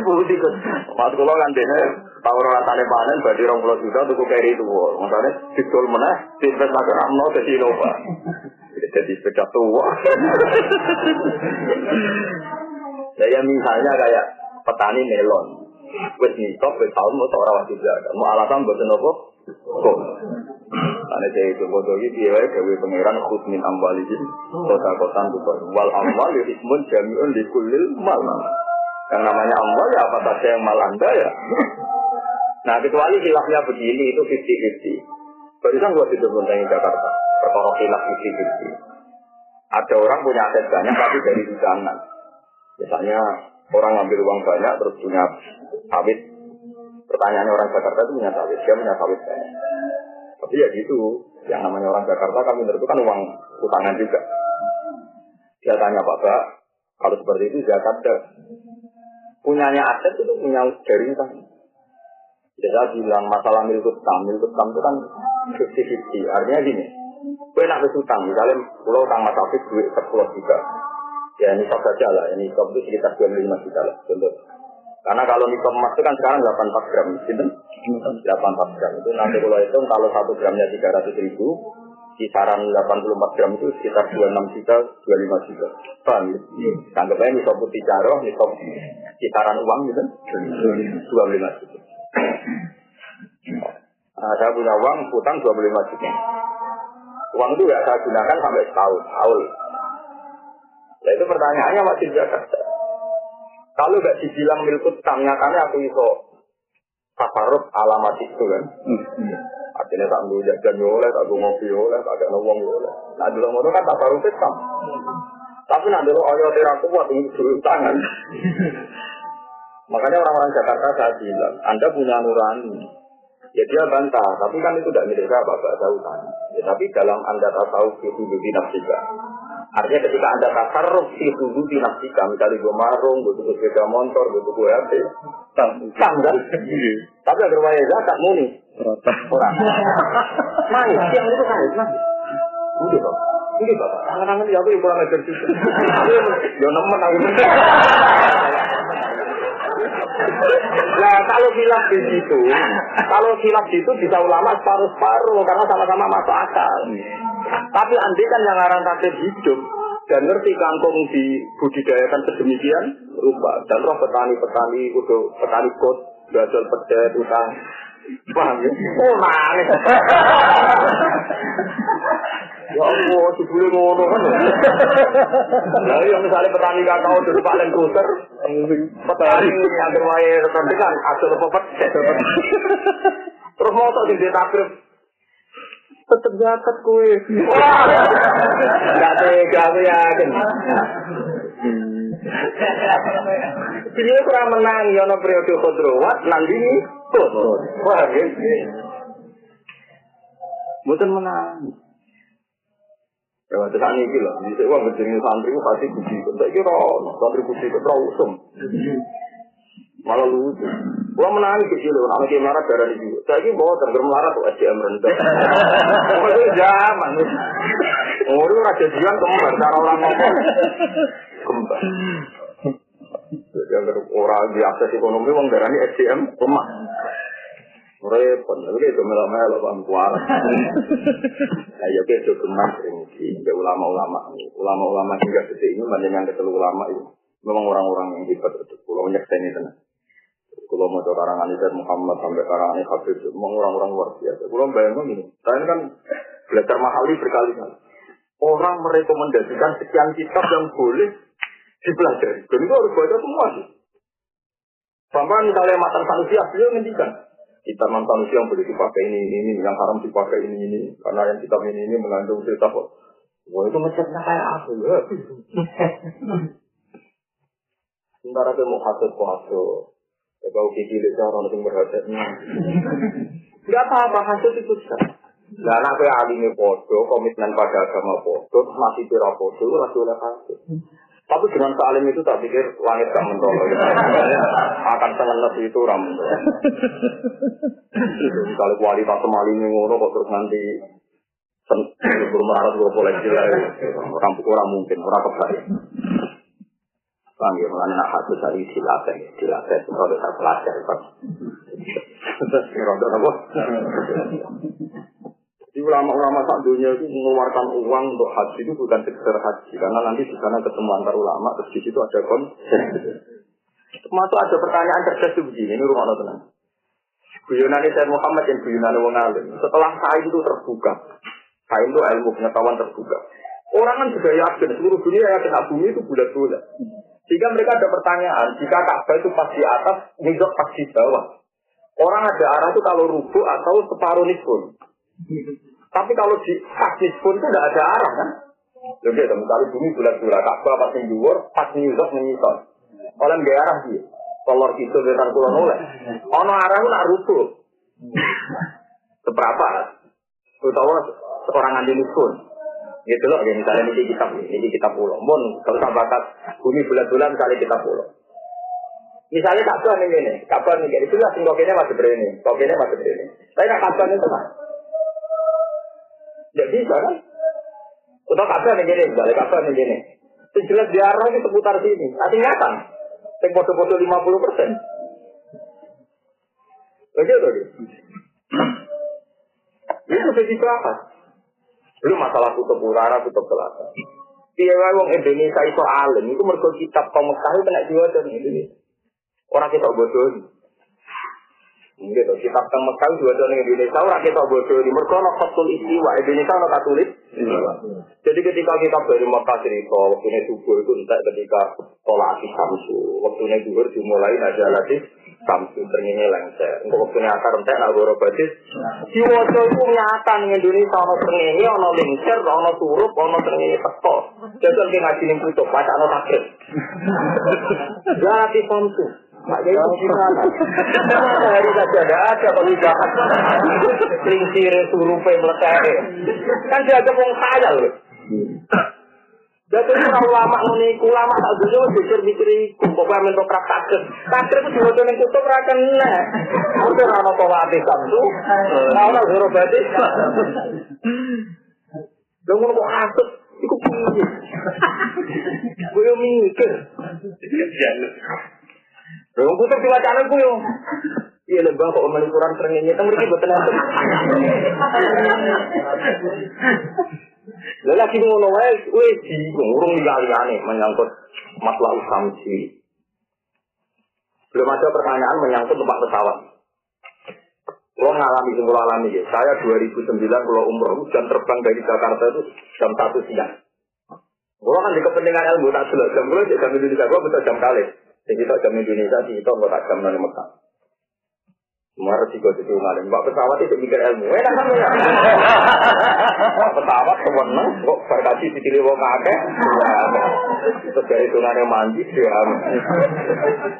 putih kan. Mas kulo kan dene tahu rasane panen berarti 20 juta tuku keri itu. Makanya didol meneh diinvestasi amno ke Innova. Jadi sepeda tua. [laughs] Nah, ya misalnya kayak petani melon. Wes nisop, wes tahun mau ora wajib jaga. Mau alasan buat nopo? Kok. Karena saya itu bodoh ini dia gawe pangeran khut min amwalihim kota kotan bukan wal amwal ya ismun jamiun di kulil mal. Yang namanya amwal ya apa saja yang mal anda ya. Nah kecuali hilafnya begini itu 50-50. Barusan gua tidur mentangi Jakarta. Perkara hilaf 50-50. Ada orang punya aset banyak tapi dari hujanan. Misalnya orang ngambil uang banyak terus punya sawit. Pertanyaannya orang Jakarta itu punya sawit, dia punya sawit banyak. Tapi ya gitu, yang namanya orang Jakarta kami menurut kan uang utangan juga. Dia tanya Bapak, kalau seperti itu deh. Punyanya aset itu punya dari utang. Jadi saya bilang masalah milkut tam, milkut tam itu kan 50-50. Artinya gini, gue nak utang, misalnya pulau utang Mas Afif duit 10 juta. Ya nisab saja lah, ini nisab itu sekitar 25 juta lah, contoh. Karena kalau nisab emas itu kan sekarang 84 gram, gitu. 84 gram itu nanti kalau itu kalau satu gramnya 300 ribu, kisaran 84 gram itu sekitar 26 juta, 25 juta. Paham ya? Anggap aja nisab putih caroh, nisab kisaran uang gitu, 25 juta. Nah, saya punya uang, utang 25 juta. Uang itu gak saya gunakan sampai setahun, tahun. Nah itu pertanyaannya masih Jakarta. Kalau gak dibilang milik utang, nyatanya aku iso tafarut alamat itu kan. Artinya tak mau jajan oleh, tak mau ngopi oleh, tak ada uang oleh. Nah dulu mau kan tafarut itu Tapi nanti lo ayo tidak kuat untuk tangan. Makanya orang-orang Jakarta saya bilang, Anda punya nurani. Ya dia bantah, tapi kan itu tidak milik saya, Bapak, saya utang. Ya, tapi dalam Anda tahu itu di nafsika. Artinya ketika Anda tasarruf itu di nafsika, misalnya gue marung, gue tuku sepeda motor, gue tuku HP, tang kan? Tapi agar waya zakat muni. Orang. Manis, yang itu kan, manis. Udah, Bapak. Ini bapak, tangan-tangan ya aku yang kurang ajar juga. Ya nemen aku. [laughs] Nah kalau hilaf di situ, kalau hilaf di situ bisa ulama separuh-separuh karena sama-sama masuk akal. Tapi andai kan yang ngarang takdir hidup dan ngerti kangkung dibudidayakan sedemikian rupa dan roh petani-petani udah petani kot gajal pedet utang paham ya? Oh. [laughs] Ya Allah, dibeli ngono kan. [laughs] Nah, yang misalnya petani kakao dulu paling kuser, petani yang berwae seperti kan, hasil apa [laughs] Terus mau tak jadi takrib, tetep zakat kue. Gak tega aku yakin. Jadi kurang menang, ya periode kodrowat, nanti ini, Wah, gitu. Bukan menang. Waktu saat ini lah, bisa uang berjengil santri itu pasti kuci. Saya kira santri kuci itu terlalu usum. Malah lucu. Gua menangis kecil loh, anak yang marah darah. Saya kira bawa tangger melarat tuh SDM rendah. Pokoknya zaman. Umur itu raja jian kembar, cara orang ngomong. Kembar. Jadi orang di akses ekonomi, orang darah ini SDM lemah. Repot, tapi itu melo-melo kuar. [laughs] Nah, ya itu gemas ini ya ulama-ulama, ulama-ulama hingga detik ini banyak yang ketelu ulama itu. Memang orang-orang yang hebat itu. Pulau nyekseni tenang. Kalau mau karangan itu Muhammad sampai karangan Habib, memang orang-orang luar biasa. Kalau bayangkan ini, saya kan belajar mahali berkali-kali. Orang merekomendasikan sekian kitab yang boleh dipelajari. Dan itu harus baca semua sih. Sampai misalnya matan sanusi aslinya ngendikan. Kitab sanusi yang boleh dipakai ini, ini, yang haram dipakai ini, ini. Karena yang kitab ini, ini mengandung cerita kok. Wah itu macamnya kayak aku. Ya. Sementara dia mau hasut kok Ya kiki lihat orang yang berhati Tidak apa-apa, hasil itu sah. Nah, anak kue alimi podo, komitmen pada agama podo, masih pira itu lagi oleh hasil. Tapi dengan salim itu tak pikir langit gak mentol. Akan selenggap itu orang mentol. Kalau kualitas semalim yang ngono kok terus nanti belum merasa gue boleh jelas. Orang kurang mungkin, orang kebaik. Panggil mengenai nak hati dari silaten, silaten, roda tak pelajar, pak. Roda apa? Di ulama-ulama saat dunia itu mengeluarkan uang untuk haji itu bukan sekedar haji, karena nanti di sana ketemu antar ulama, terus di situ ada kon. Termasuk ada pertanyaan cerdas begini, ini rumah tenang. Guyonan saya Muhammad yang guyonan wong alim. Setelah sain itu terbuka, sain itu ilmu pengetahuan terbuka. Orang kan juga yakin, seluruh dunia yakin bumi itu bulat-bulat. Jika mereka ada pertanyaan, jika Ka'bah itu pas di atas, Nizok pas di bawah. Orang ada arah itu kalau rubuh atau separuh nisbun. Tapi kalau di pas nisbun itu tidak ada arah kan? Jadi ada misalnya bumi bulat-bulat, Ka'bah pas di luar, pas Nizok menyisol. Orang nggak arah dia. Kolor itu dengan kulon oleh. Ono arah itu nak rubuh. Seberapa? Terutama seorang anti nisbun. Gitu loh, ya misalnya ini kitab ini kitab pulau. Mon, kalau tak bakat bumi bulan-bulan misalnya kitab pulau. Misalnya kabar nih ini, kabar nih ini, jelas kokenya masih berini, kokenya masih berini. Tapi kabar itu kan? Tidak bisa kan? Atau kabar nih ini, misalnya kabar nih ini. Itu jelas di arah ini seputar sini, artinya kan? Yang foto-foto 50 persen. Begitu, Itu jadi apa? Belum masalah kutub utara, kutub selatan. Iya, wong Indonesia itu alim, itu mergo kitab kaum Mekah itu kena diwajah di Indonesia. Orang kita bodoh. Gitu, kitab teng Mekah diwajah di Indonesia, orang kita bodoh. Mergo ono fatul istiwa, Indonesia ono katulis. Jadi ketika kita dari Mekah cerita, waktu ini subuh itu entah ketika tolak samsu, waktu ini duhur dimulai najalatih samsu ternyini lengser. Untuk waktu ini akar entek nak goro batis. Si wojo itu nyata nih Indonesia ono ternyini, ono lengser, ono surup, ono ternyini teko. Jadi kita ngaji ning tutup, baca ono takdir. Jadi samsu. Pak Yai itu gimana? hari saja ada ada pemindahan. Kelingsir surupe meletak. Kan dia ada wong kaya loh. Jadi kalau lama menik, lama tak dulu mikir mikir itu, bapak yang mentok praktek, praktek itu juga jangan kutuk rakan nih. Aku rano tolak di samsu, mau nggak guru berarti? Dengan kok asik, ikut pinggir. Gue mikir. Dong kutub diwacanan gue yo. Iya lebah kok melikuran seringnya, itu mereka betul Lalu lagi ngono wae kowe bingung urung liyane menyangkut masalah samsi. Belum ada pertanyaan menyangkut tempat pesawat. Lo ngalami sing alami ya. Saya 2009 kalau umroh jam terbang dari Jakarta itu jam satu siang. Kalau kan di kepentingan ilmu tak jelas jam gue jam Indonesia gue betul jam kali. Jadi jam Indonesia di itu nggak jam nol Mekah. Semua resiko itu ngalim. Mbak pesawat itu mikir ilmu. Enak kan ya? Pesawat sewenang. Kok berkasi dipilih wong kakek. Terus dari tunannya mandi. Ya.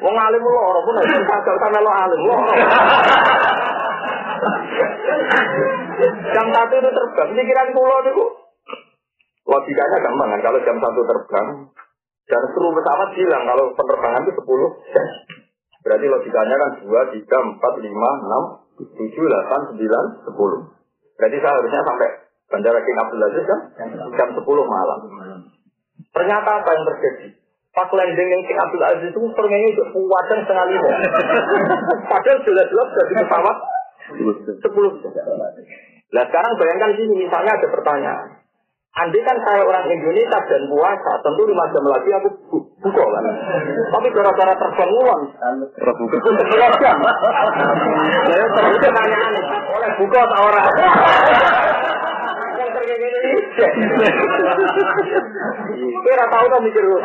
Wong ngalim lo orang pun harus kagak sana lo alim. Jam satu itu terbang. Pikiran pulau itu. Logikanya gampang kan, kalau jam satu terbang, dan seluruh pesawat bilang kalau penerbangan itu 10 jam. Berarti logikanya kan 2, 3, 4, 5, 6, 7, 8, 9, 10. Berarti saya harusnya sampai Bandara King Abdul Aziz kan jam 10 malam. Ternyata apa yang terjadi? Pas landing yang King Abdul Aziz itu permennya itu kuatan setengah lima. [laughs] Padahal jelas-jelas dari pesawat 10 jam. Nah sekarang bayangkan sini, misalnya ada pertanyaan. Andai kan saya orang Indonesia dan puasa, tentu lima jam lagi aku bu buka kan. Tapi gara-gara terbangun, buka jam. Saya terus pertanyaan, oleh buka atau orang? Yang terkait ini, kira tahu kan mikir lu?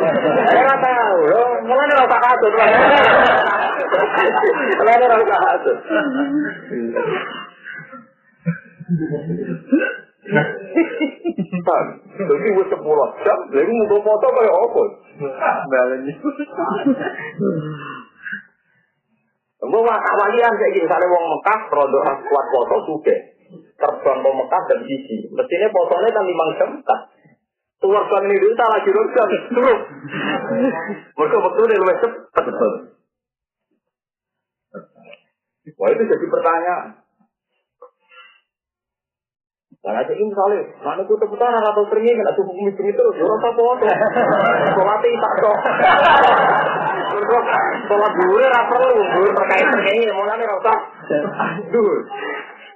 Kira tahu, mulai nih rasa kasut, mulai nih rasa kasut. Tan, jadi gue sepuluh jam, lagi mau foto kayak apa? Balenya. Mau awalian kayak gini, misalnya wong Mekah, produk kuat foto suge, terbang ke Mekah dan sisi. Mestinya fotonya kan lima jam, tak. Keluar bang ini dulu, salah jurus jam, turun. Mereka betul ini lebih cepat. Wah itu jadi pertanyaan. Nah, aja ini misalnya, mana tuh teputan atau sering nggak tuh hukum itu terus, orang apa foto, sholat tak dong. Sholat dulu rapor lu, dulu terkait terkait mau nanti rasa, dulu.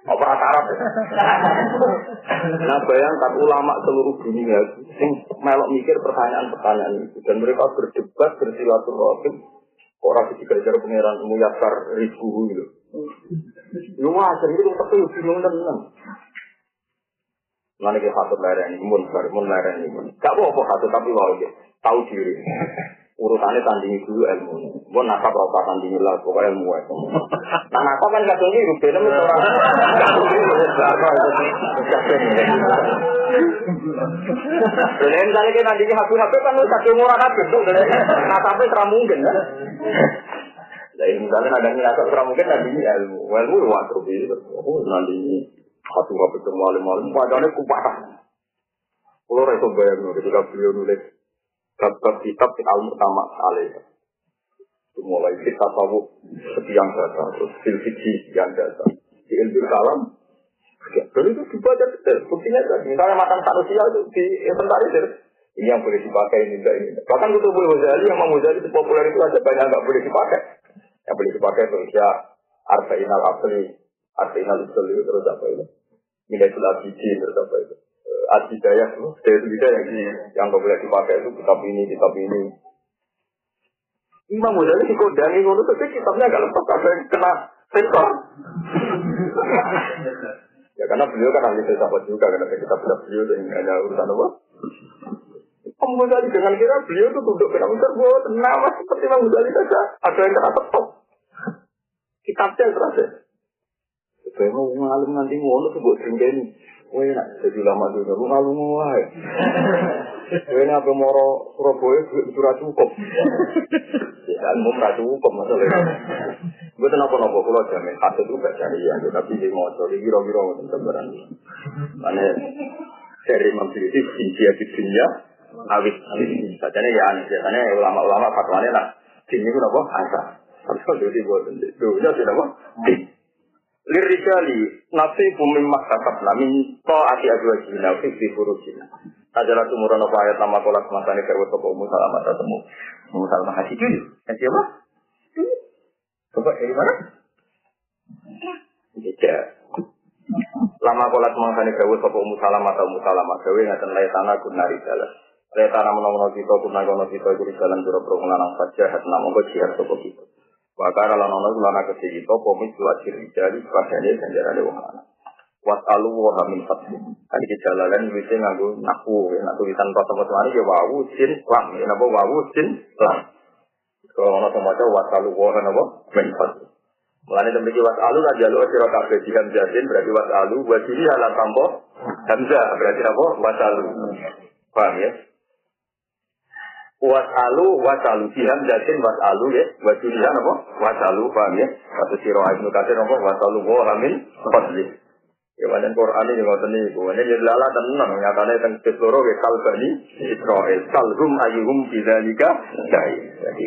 Apa Arab? Nah bayangkan ulama seluruh dunia sing melok mikir pertanyaan-pertanyaan itu dan mereka berdebat bersilaturahim orang ketiga cara pangeran muyasar rizku gitu. Lu wajar itu tapi bingung. Mana kita hatut lereng ini, mun mun lereng ini. Gak apa-apa hatut tapi wow ya, tahu diri. [laughs] Urutannya tandingi dulu ilmu. Mun nakap rasa tandingi lah, pokoknya ilmu itu. Nah nakap kan gak tunggu, rupanya itu orang. Dan misalnya kita tandingi hati-hati kan lu sakit murah hati tuh. Nakapnya terang mungkin kan. Jadi misalnya ada ngerasa terang mungkin tandingi ilmu. Ilmu lu waktu itu. Oh nanti satu nggak ketemu alim alim, padahal kupatah. Kalau rasa bayang ketika beliau nulis bab kitab di al pertama alih. Mulai kita tahu sekian data, terus filsiki sekian data. Di ilmu kalam, dan itu dibaca detail. Buktinya tadi, misalnya makan manusia itu di inventarisir. Ini yang boleh dipakai, ini enggak ini. Bahkan untuk boleh Ghazali, yang mau Ghazali itu populer itu ada banyak nggak boleh dipakai. Yang boleh dipakai itu ya Arba'in al-Asli, Al-Usul itu terus apa itu. Minatul Abidin terus apa itu. Adidayah, dari yang ini, yang boleh dipakai itu kitab ini, kitab ini. Imam Ghazali dikodani ngono tapi kitabnya agak lengkap ada kena sensor. ya karena beliau kan ahli filsafat juga karena kitab-kitab beliau yang hanya urusan apa? Imam Ghazali dengan kira beliau itu duduk kena besar bahwa nama seperti Imam Ghazali saja ada yang kena tetap. Kitabnya terasa. Mau ngalim nanti ngono tuh buat sendiri. Wah enak jadi lama dulu, lu ngalim wae. Wah ini apa moro Surabaya itu cukup. Ya mau ra cukup masalahnya. Gue tenang apa nopo pulau jamin hasil itu gak cari ya, tapi di motor di biro biro nggak tembaran. Mana dari memiliki kunci di dunia awit Biasanya ya aneh, biasanya ulama-ulama fatwanya lah. Ini itu apa? Asa. Tapi kalau di buat dunia tidak apa? Lirijali nafsi bumi makasab namin to ati adu ajina fi furujina. Adalah tumuran apa ayat nama kolak semasani kerwa toko musalamat temu. Musalamah hati. Yang siapa? Coba dari mana? Tidak. Lama kolak semasani kerwa toko musalamat atau musalamat gawe ngaten lay tanah tanah kita kita jalan hat kita. Wakara lan ono lana kecil itu pomit dua ciri jari padane ganjarane wong lanang. Wat alu wa min fatih. Kali kejalalan bisa nganggo naku, ya nak tulisan kota mari ya wawu sin lam, ya napa wawu sin lam. Kalau ono sama maca wat alu wa napa min fatih. Mulane demikian wat alu ra jalo sira kabeh jiham jasin berarti wat alu wa sini halan tampo hamzah berarti apa wat alu. Paham ya? Wasalu wasalu jiham jatin wasalu ya wajurihan apa wasalu paham ya satu siro ibnu kasir apa wasalu wa hamin fadli Ya banyak Quran ini ngoten niku. Ini jadi lala tenan nyatane teng seluruh ya kalbani Israel. Kalhum ayyuhum bidzalika syahid. Jadi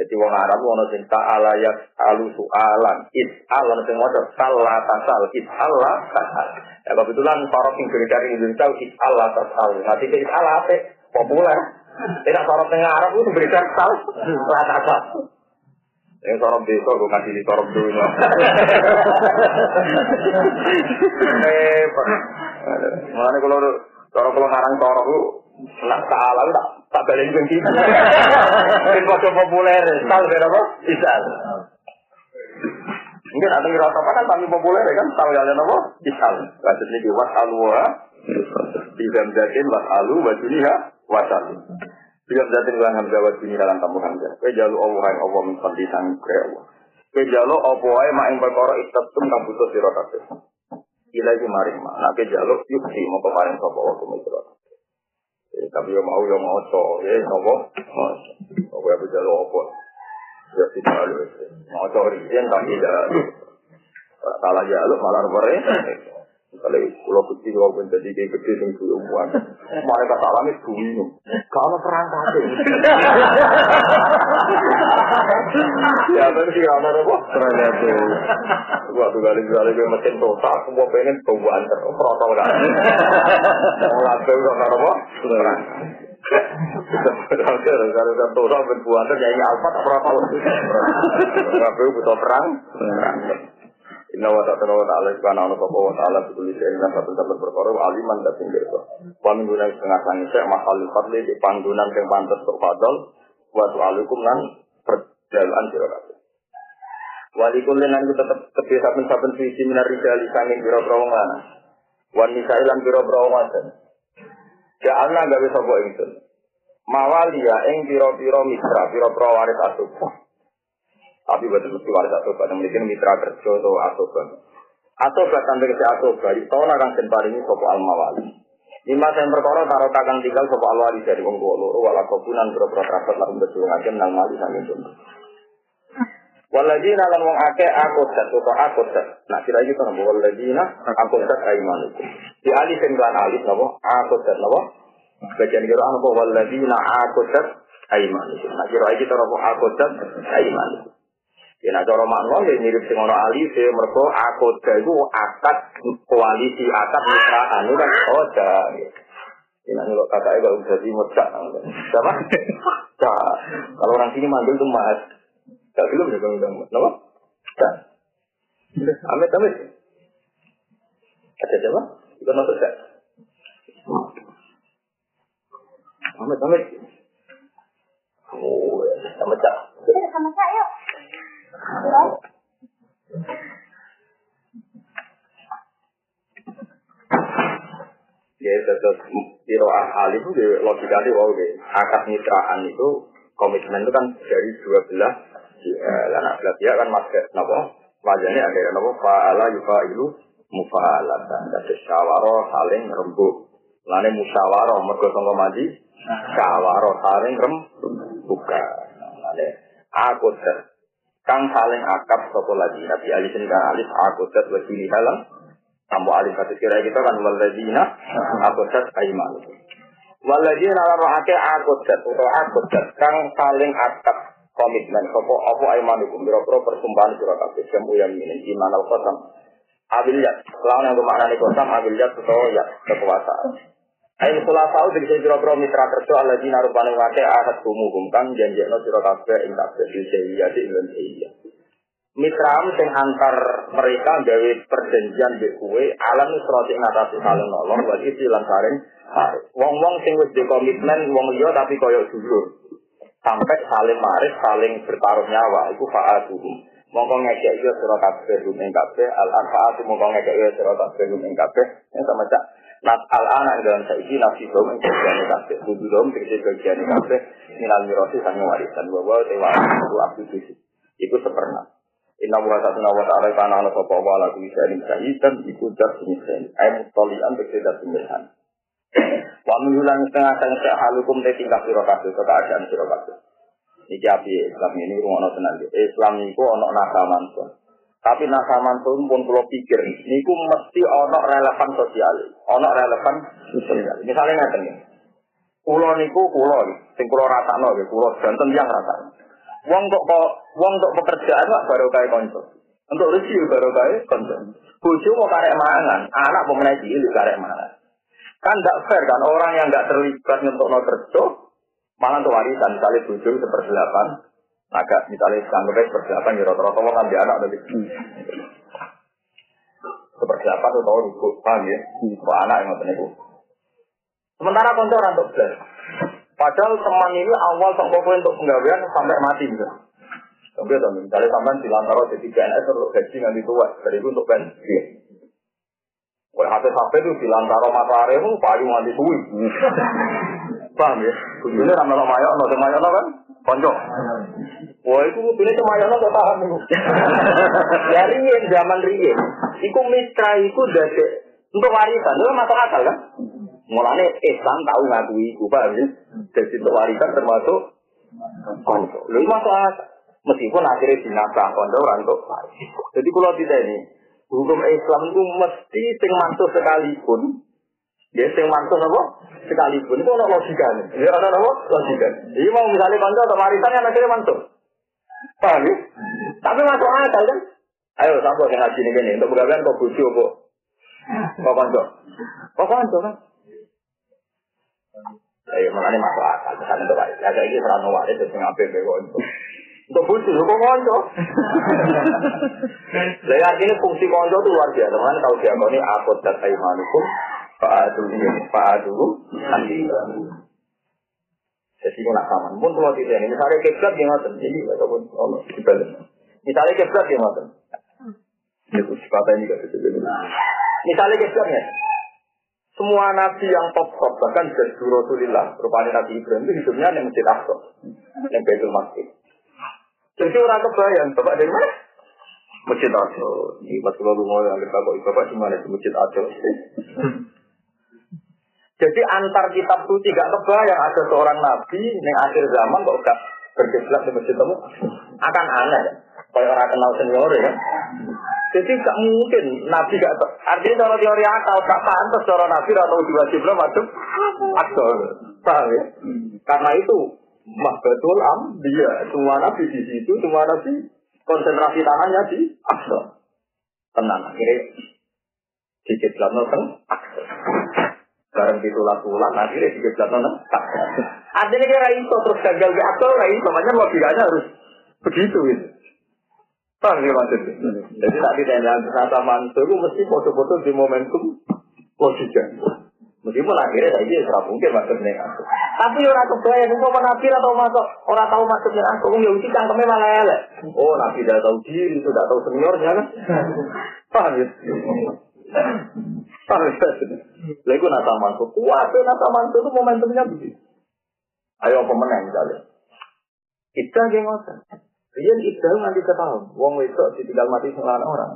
jadi wong Arab ono sing ta'ala ya alu su'alan. Is'al ono sing maca salah tasal. Is'al la tasal. Ya kebetulan sorok sing di Indonesia is'al la tasal. Nanti ke is'al apa? Populer. Tidak sorok tengah Arab itu beredar sal la tasal. Yang sorok desa gue kasih di sorok dulu. Eh, Mulane kalau sorok kalau ngarang sorok itu nak salah tak tak balik. Ini foto populer, sal berapa? Isal. Mungkin ada ngira apa kan kami populer kan tahu kalian apa? Isal. Kasus ini di wasalwa, di gamzatin wasalu, wajuniha, wasalu. Bila zatin lan hamzah wa sini dalam tambah hamzah. Kowe jalu Allah yang Allah min fadli sang kowe Allah. Kowe jalu apa wae mak ing perkara istatum kang butuh sira kabeh. Ila iki maring mak. Nek kowe jalu yuk si mau paring sapa wae kuwi sira. Eh tapi yo mau yo mau to, ya napa? Kowe apa jalu apa? Ya tidak lalu. Mau to riyen tapi tidak. Salah jalu malah bere. Kalau pulau kecil kalau pun jadi kayak gede yang dulu buat, mereka salamnya bumi Kalau perangkat Ya tapi sih kalau ada apa? Perangkat Waktu kali kali gue mesin total, semua pengen bawa antar, protol kan? Lalu kok nggak apa? Perangkat. Kalau total berbuat antar, nyanyi alfa tak protol. Nggak butuh perang. Inna wa ta'ala wa ta'ala kana ana sapa wa ta'ala kudu sing lan satu satu perkara aliman da sing pirsa. Wa min guna setengah sang sek mahal fadli di panggonan sing pantes tok fadl wa ta'alukum lan perjalanan sira kabeh. Wali kulen lan tetep tepi saben-saben sisi minar rijali sanging pira-pira wong lanang. Wan nisa lan pira-pira wong wadon. Ja'alna gawe sapa ingsun. Mawalia ing pira-pira mitra, pira-pira waris asuh. Tapi betul mesti waris atoba. Yang memiliki mitra kerja atau atoba. Atoba sampai ke atoba. Itu akan den paringi sopo al mawali. Lima yang perkara taruh takang tinggal sopo al wali dari wong tua loro wala kobunan berapa kerabat lalu betul ngajem nang mali sambil contoh. Waladina lan wong ake akodat atau akodat. Nah kira gitu nabo waladina akodat aimanukum. Di alif yang kelan alif nabo akodat nabo. Bagian kira nabo waladina akodat aimanukum. Nah kira gitu nabo akodat aimanukum. Ya nak cara makna ya mirip sing ana ali se mergo akoda iku akad koalisi akad mitraan itu kan oda. Ya nak kok kakak kalau jadi mecak. Siapa? Cak. Kalau orang sini manggil tuh mas. Gak belum ya bang bang. Kenapa? Cak. Amit amit. Ada siapa? Ikut masuk cak. Amit amit. Oh, sama cak. Sama saya. Ya, terus kiro ahal itu di logika di wow, akad mitraan itu komitmen itu kan dari dua belah ya, anak belah dia kan masuk nopo wajahnya ada nopo faala yufa ilu mufalatan dan syawaro saling rembuk. Lane musyawaro mergo sangka maji syawaro saling rem buka. Lane aku ter kang saling akap sopo lagi nabi alisin kang alis aku ter wajini halang Sampo alim satu kira kita kan waladina akodat aiman. Waladina larohake akodat atau akodat kang saling akad komitmen. Sopo aiman itu biro-biro persumpahan surah kabeh jamu yang ini iman al kosam. Abiliyat, lawan yang bermakna kosam abiliyat atau ya kekuasaan. Ain kula tau dari sing biro-biro mitra kerja aladina rupane wake ahad kumuhum kang janjekno surah kabeh ing kabeh iya di iya mitram sing antar mereka gawe perjanjian mbek kowe alam nusrati ngatasi saling nolong wa iki lan saring wong-wong sing wis di komitmen wong liya tapi koyo dulur sampai saling maris saling bertaruh nyawa iku fa'atuhum mongko ngekek yo sira kabeh ing kabeh al arfaatu mongko ngekek yo sira kabeh ing kabeh. Sama cak Nat al anak dalam saiki nasi dom ing bagian kabeh kudu dom tegese bagian kabeh minal mirasi sang warisan bahwa tewa itu aktivis itu seperna Inna wa satuna wa ta'ala kana ala sapa wa ala kulli shay'in syahidan iku dat sinisan. Ai mustalian berseda sinisan. Wa minulan setengah setengah halukum te tingkah sira kabeh keadaan sira kabeh. Iki api Islam ini rumono tenan. Islam iku ana nakaman. Tapi nasaman pun pun kalau pikir, niku mesti ono relevan sosial, ono relevan sosial. Misalnya nggak nih, pulau niku pulau, sing pulau rata no, pulau jantan yang rata. Wong kok wong untuk pekerjaan pak baru kayak konco. Untuk rezeki baru kayak konco. Bojo mau karek mangan, anak mau menaiki itu karek mangan. Kan tidak fair kan orang yang nggak terlibat untuk no kerja, malah untuk warisan misalnya bojo seperdelapan, agak misalnya sanggupnya seperdelapan ya rata-rata kan anak dari seperdelapan atau tahu ibu paham ya, Kok anak yang ngotot itu. Sementara konco orang untuk belajar. Padahal teman ini awal sok untuk penggawean sampai mati gitu. Tapi ya, misalnya sampai dilantaro jadi PNS untuk gaji nanti tua, dari itu untuk bensin. Oleh HP-HP itu dilantaro matahari itu payu nanti suwi. Paham ya? Kudunya sama lo mayok, no mayok kan? Konco. Wah itu kudunya cuma mayok no paham itu. [laughs] Ya riyen zaman riyen, iku mitra iku dari untuk warisan, itu masuk akal kan? Mulanya Islam tahu ngakui iku, paham ya? Jadi untuk warisan termasuk konco. Lu masuk akal. Meskipun akhirnya dinasah konco orang untuk Jadi kalau tidak ini, hukum Islam itu mesti sing mantu sekalipun, ya sing mantu apa? Sekalipun itu ada logika nih. Ya ada apa? Logika. Jadi mau misalnya konco atau warisan yang akhirnya mantu. Paham ya? Tapi masuk akal kan? Ayo sampai yang ngaji ini untuk bergabung kok bujuk kok. Kok konco? Kok konco kan? Ya, makanya masuk akal. Misalnya untuk waris. Ya, kayak ini serano waris, terus ngapain bego untuk. Untuk butuh, kok konco? [laughs] Artinya fungsi konco itu luar biasa. Makanya tahu dia ini akut dan imanukum. Pak Adu ini, Pak Adu nanti. Jadi kalau sama, pun kalau tidak ini, misalnya keblat yang ngotot, jadi ataupun Allah dibalik. Misalnya keblat yang ngotot, itu sepatah ini gak Misalnya keblatnya, semua nabi yang top top bahkan dari Rasulullah, rupanya Nabi Ibrahim itu hidupnya yang masjid Aqsa, yang Baitul Masjid. Jadi orang kebayang, bapak dari mana? Masjid Aqsa. Ini pas kalau lu mau yang bapak, bapak mana itu masjid Aqsa? Jadi antar kitab suci gak kebayang ada seorang nabi yang akhir zaman kok gak berkiblat di masjid kamu akan aneh. Kayak orang kenal senior ya. Jadi gak mungkin Nabi gak artinya kalau teori akal gak pantas cara Nabi atau dua jumlah masuk akal. Paham ya? Karena itu mahbatul am dia semua Nabi di situ semua Nabi konsentrasi tangannya di akal. Tenang akhirnya di kiblat nonton akal. Barang ditulah tulang akhirnya di kiblat nonton. Artinya kira itu terus gagal akal, nah itu makanya logikanya harus begitu gitu. Paham ya maksudnya? Jadi tak ditanya kata mantu itu mesti foto-foto di momentum logika. Meskipun akhirnya saya ini serap mungkin maksudnya aku. Tapi orang kebayang, itu nabi atau masuk orang tahu maksudnya aku. Ya uji cangkemnya malah elek. Oh nabi tidak tahu diri, tidak tahu seniornya kan? Paham ya? [laughs] Ya? Lalu nata mantu, kuat nata mantu itu momentumnya begitu. Ayo pemenang misalnya. Kita gengosan. Rian Iqbal nanti ketahui, wong wedok ditinggal mati sembilan orang.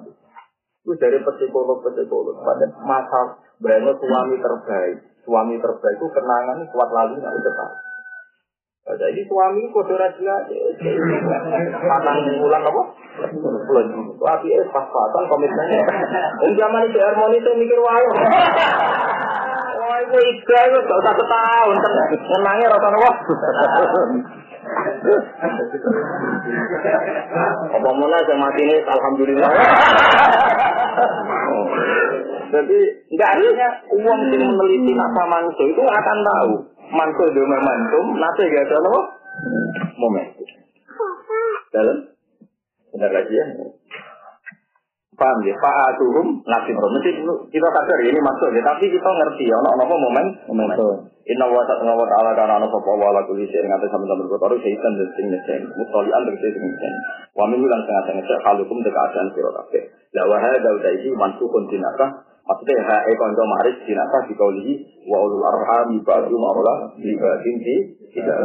Itu dari psikolog-psikolog. Pada masa bayangnya suami terbaik. Suami terbaik itu kenangan kuat lagi nggak ketahui. Ini suami kode raja Patang bulan apa? Bulan Tapi eh pas-pasan komitmennya. Om zaman itu harmoni itu mikir wae. Wah, itu Iqbal itu gak usah setahun. Kenangnya rasa apa? Apa mana saya mati ini, alhamdulillah. Jadi nggak artinya uang yang meneliti nasa manso itu akan tahu manso itu momentum, nasa gak ada apa momentum. Dalam benar lagi ya. Paham ya? Pak Aturum ngasih bro. Mesti kita sadar ini maksud ya. Tapi kita ngerti ya. Ono apa momen? Momentum. Inna wa ta'ala wa ta'ala kana ana sapa wa la kulli shay'in ngate sampeyan berkotor syaitan dan sing nesen mutalian tegese sing nesen wa min lan sing asane cek halukum dekatan sira kabeh la wa mansukun dinaka maksudnya ha e kanca maris dinaka di kaulihi wa ulul arham ba'du ma'ula bi ba'din di tidak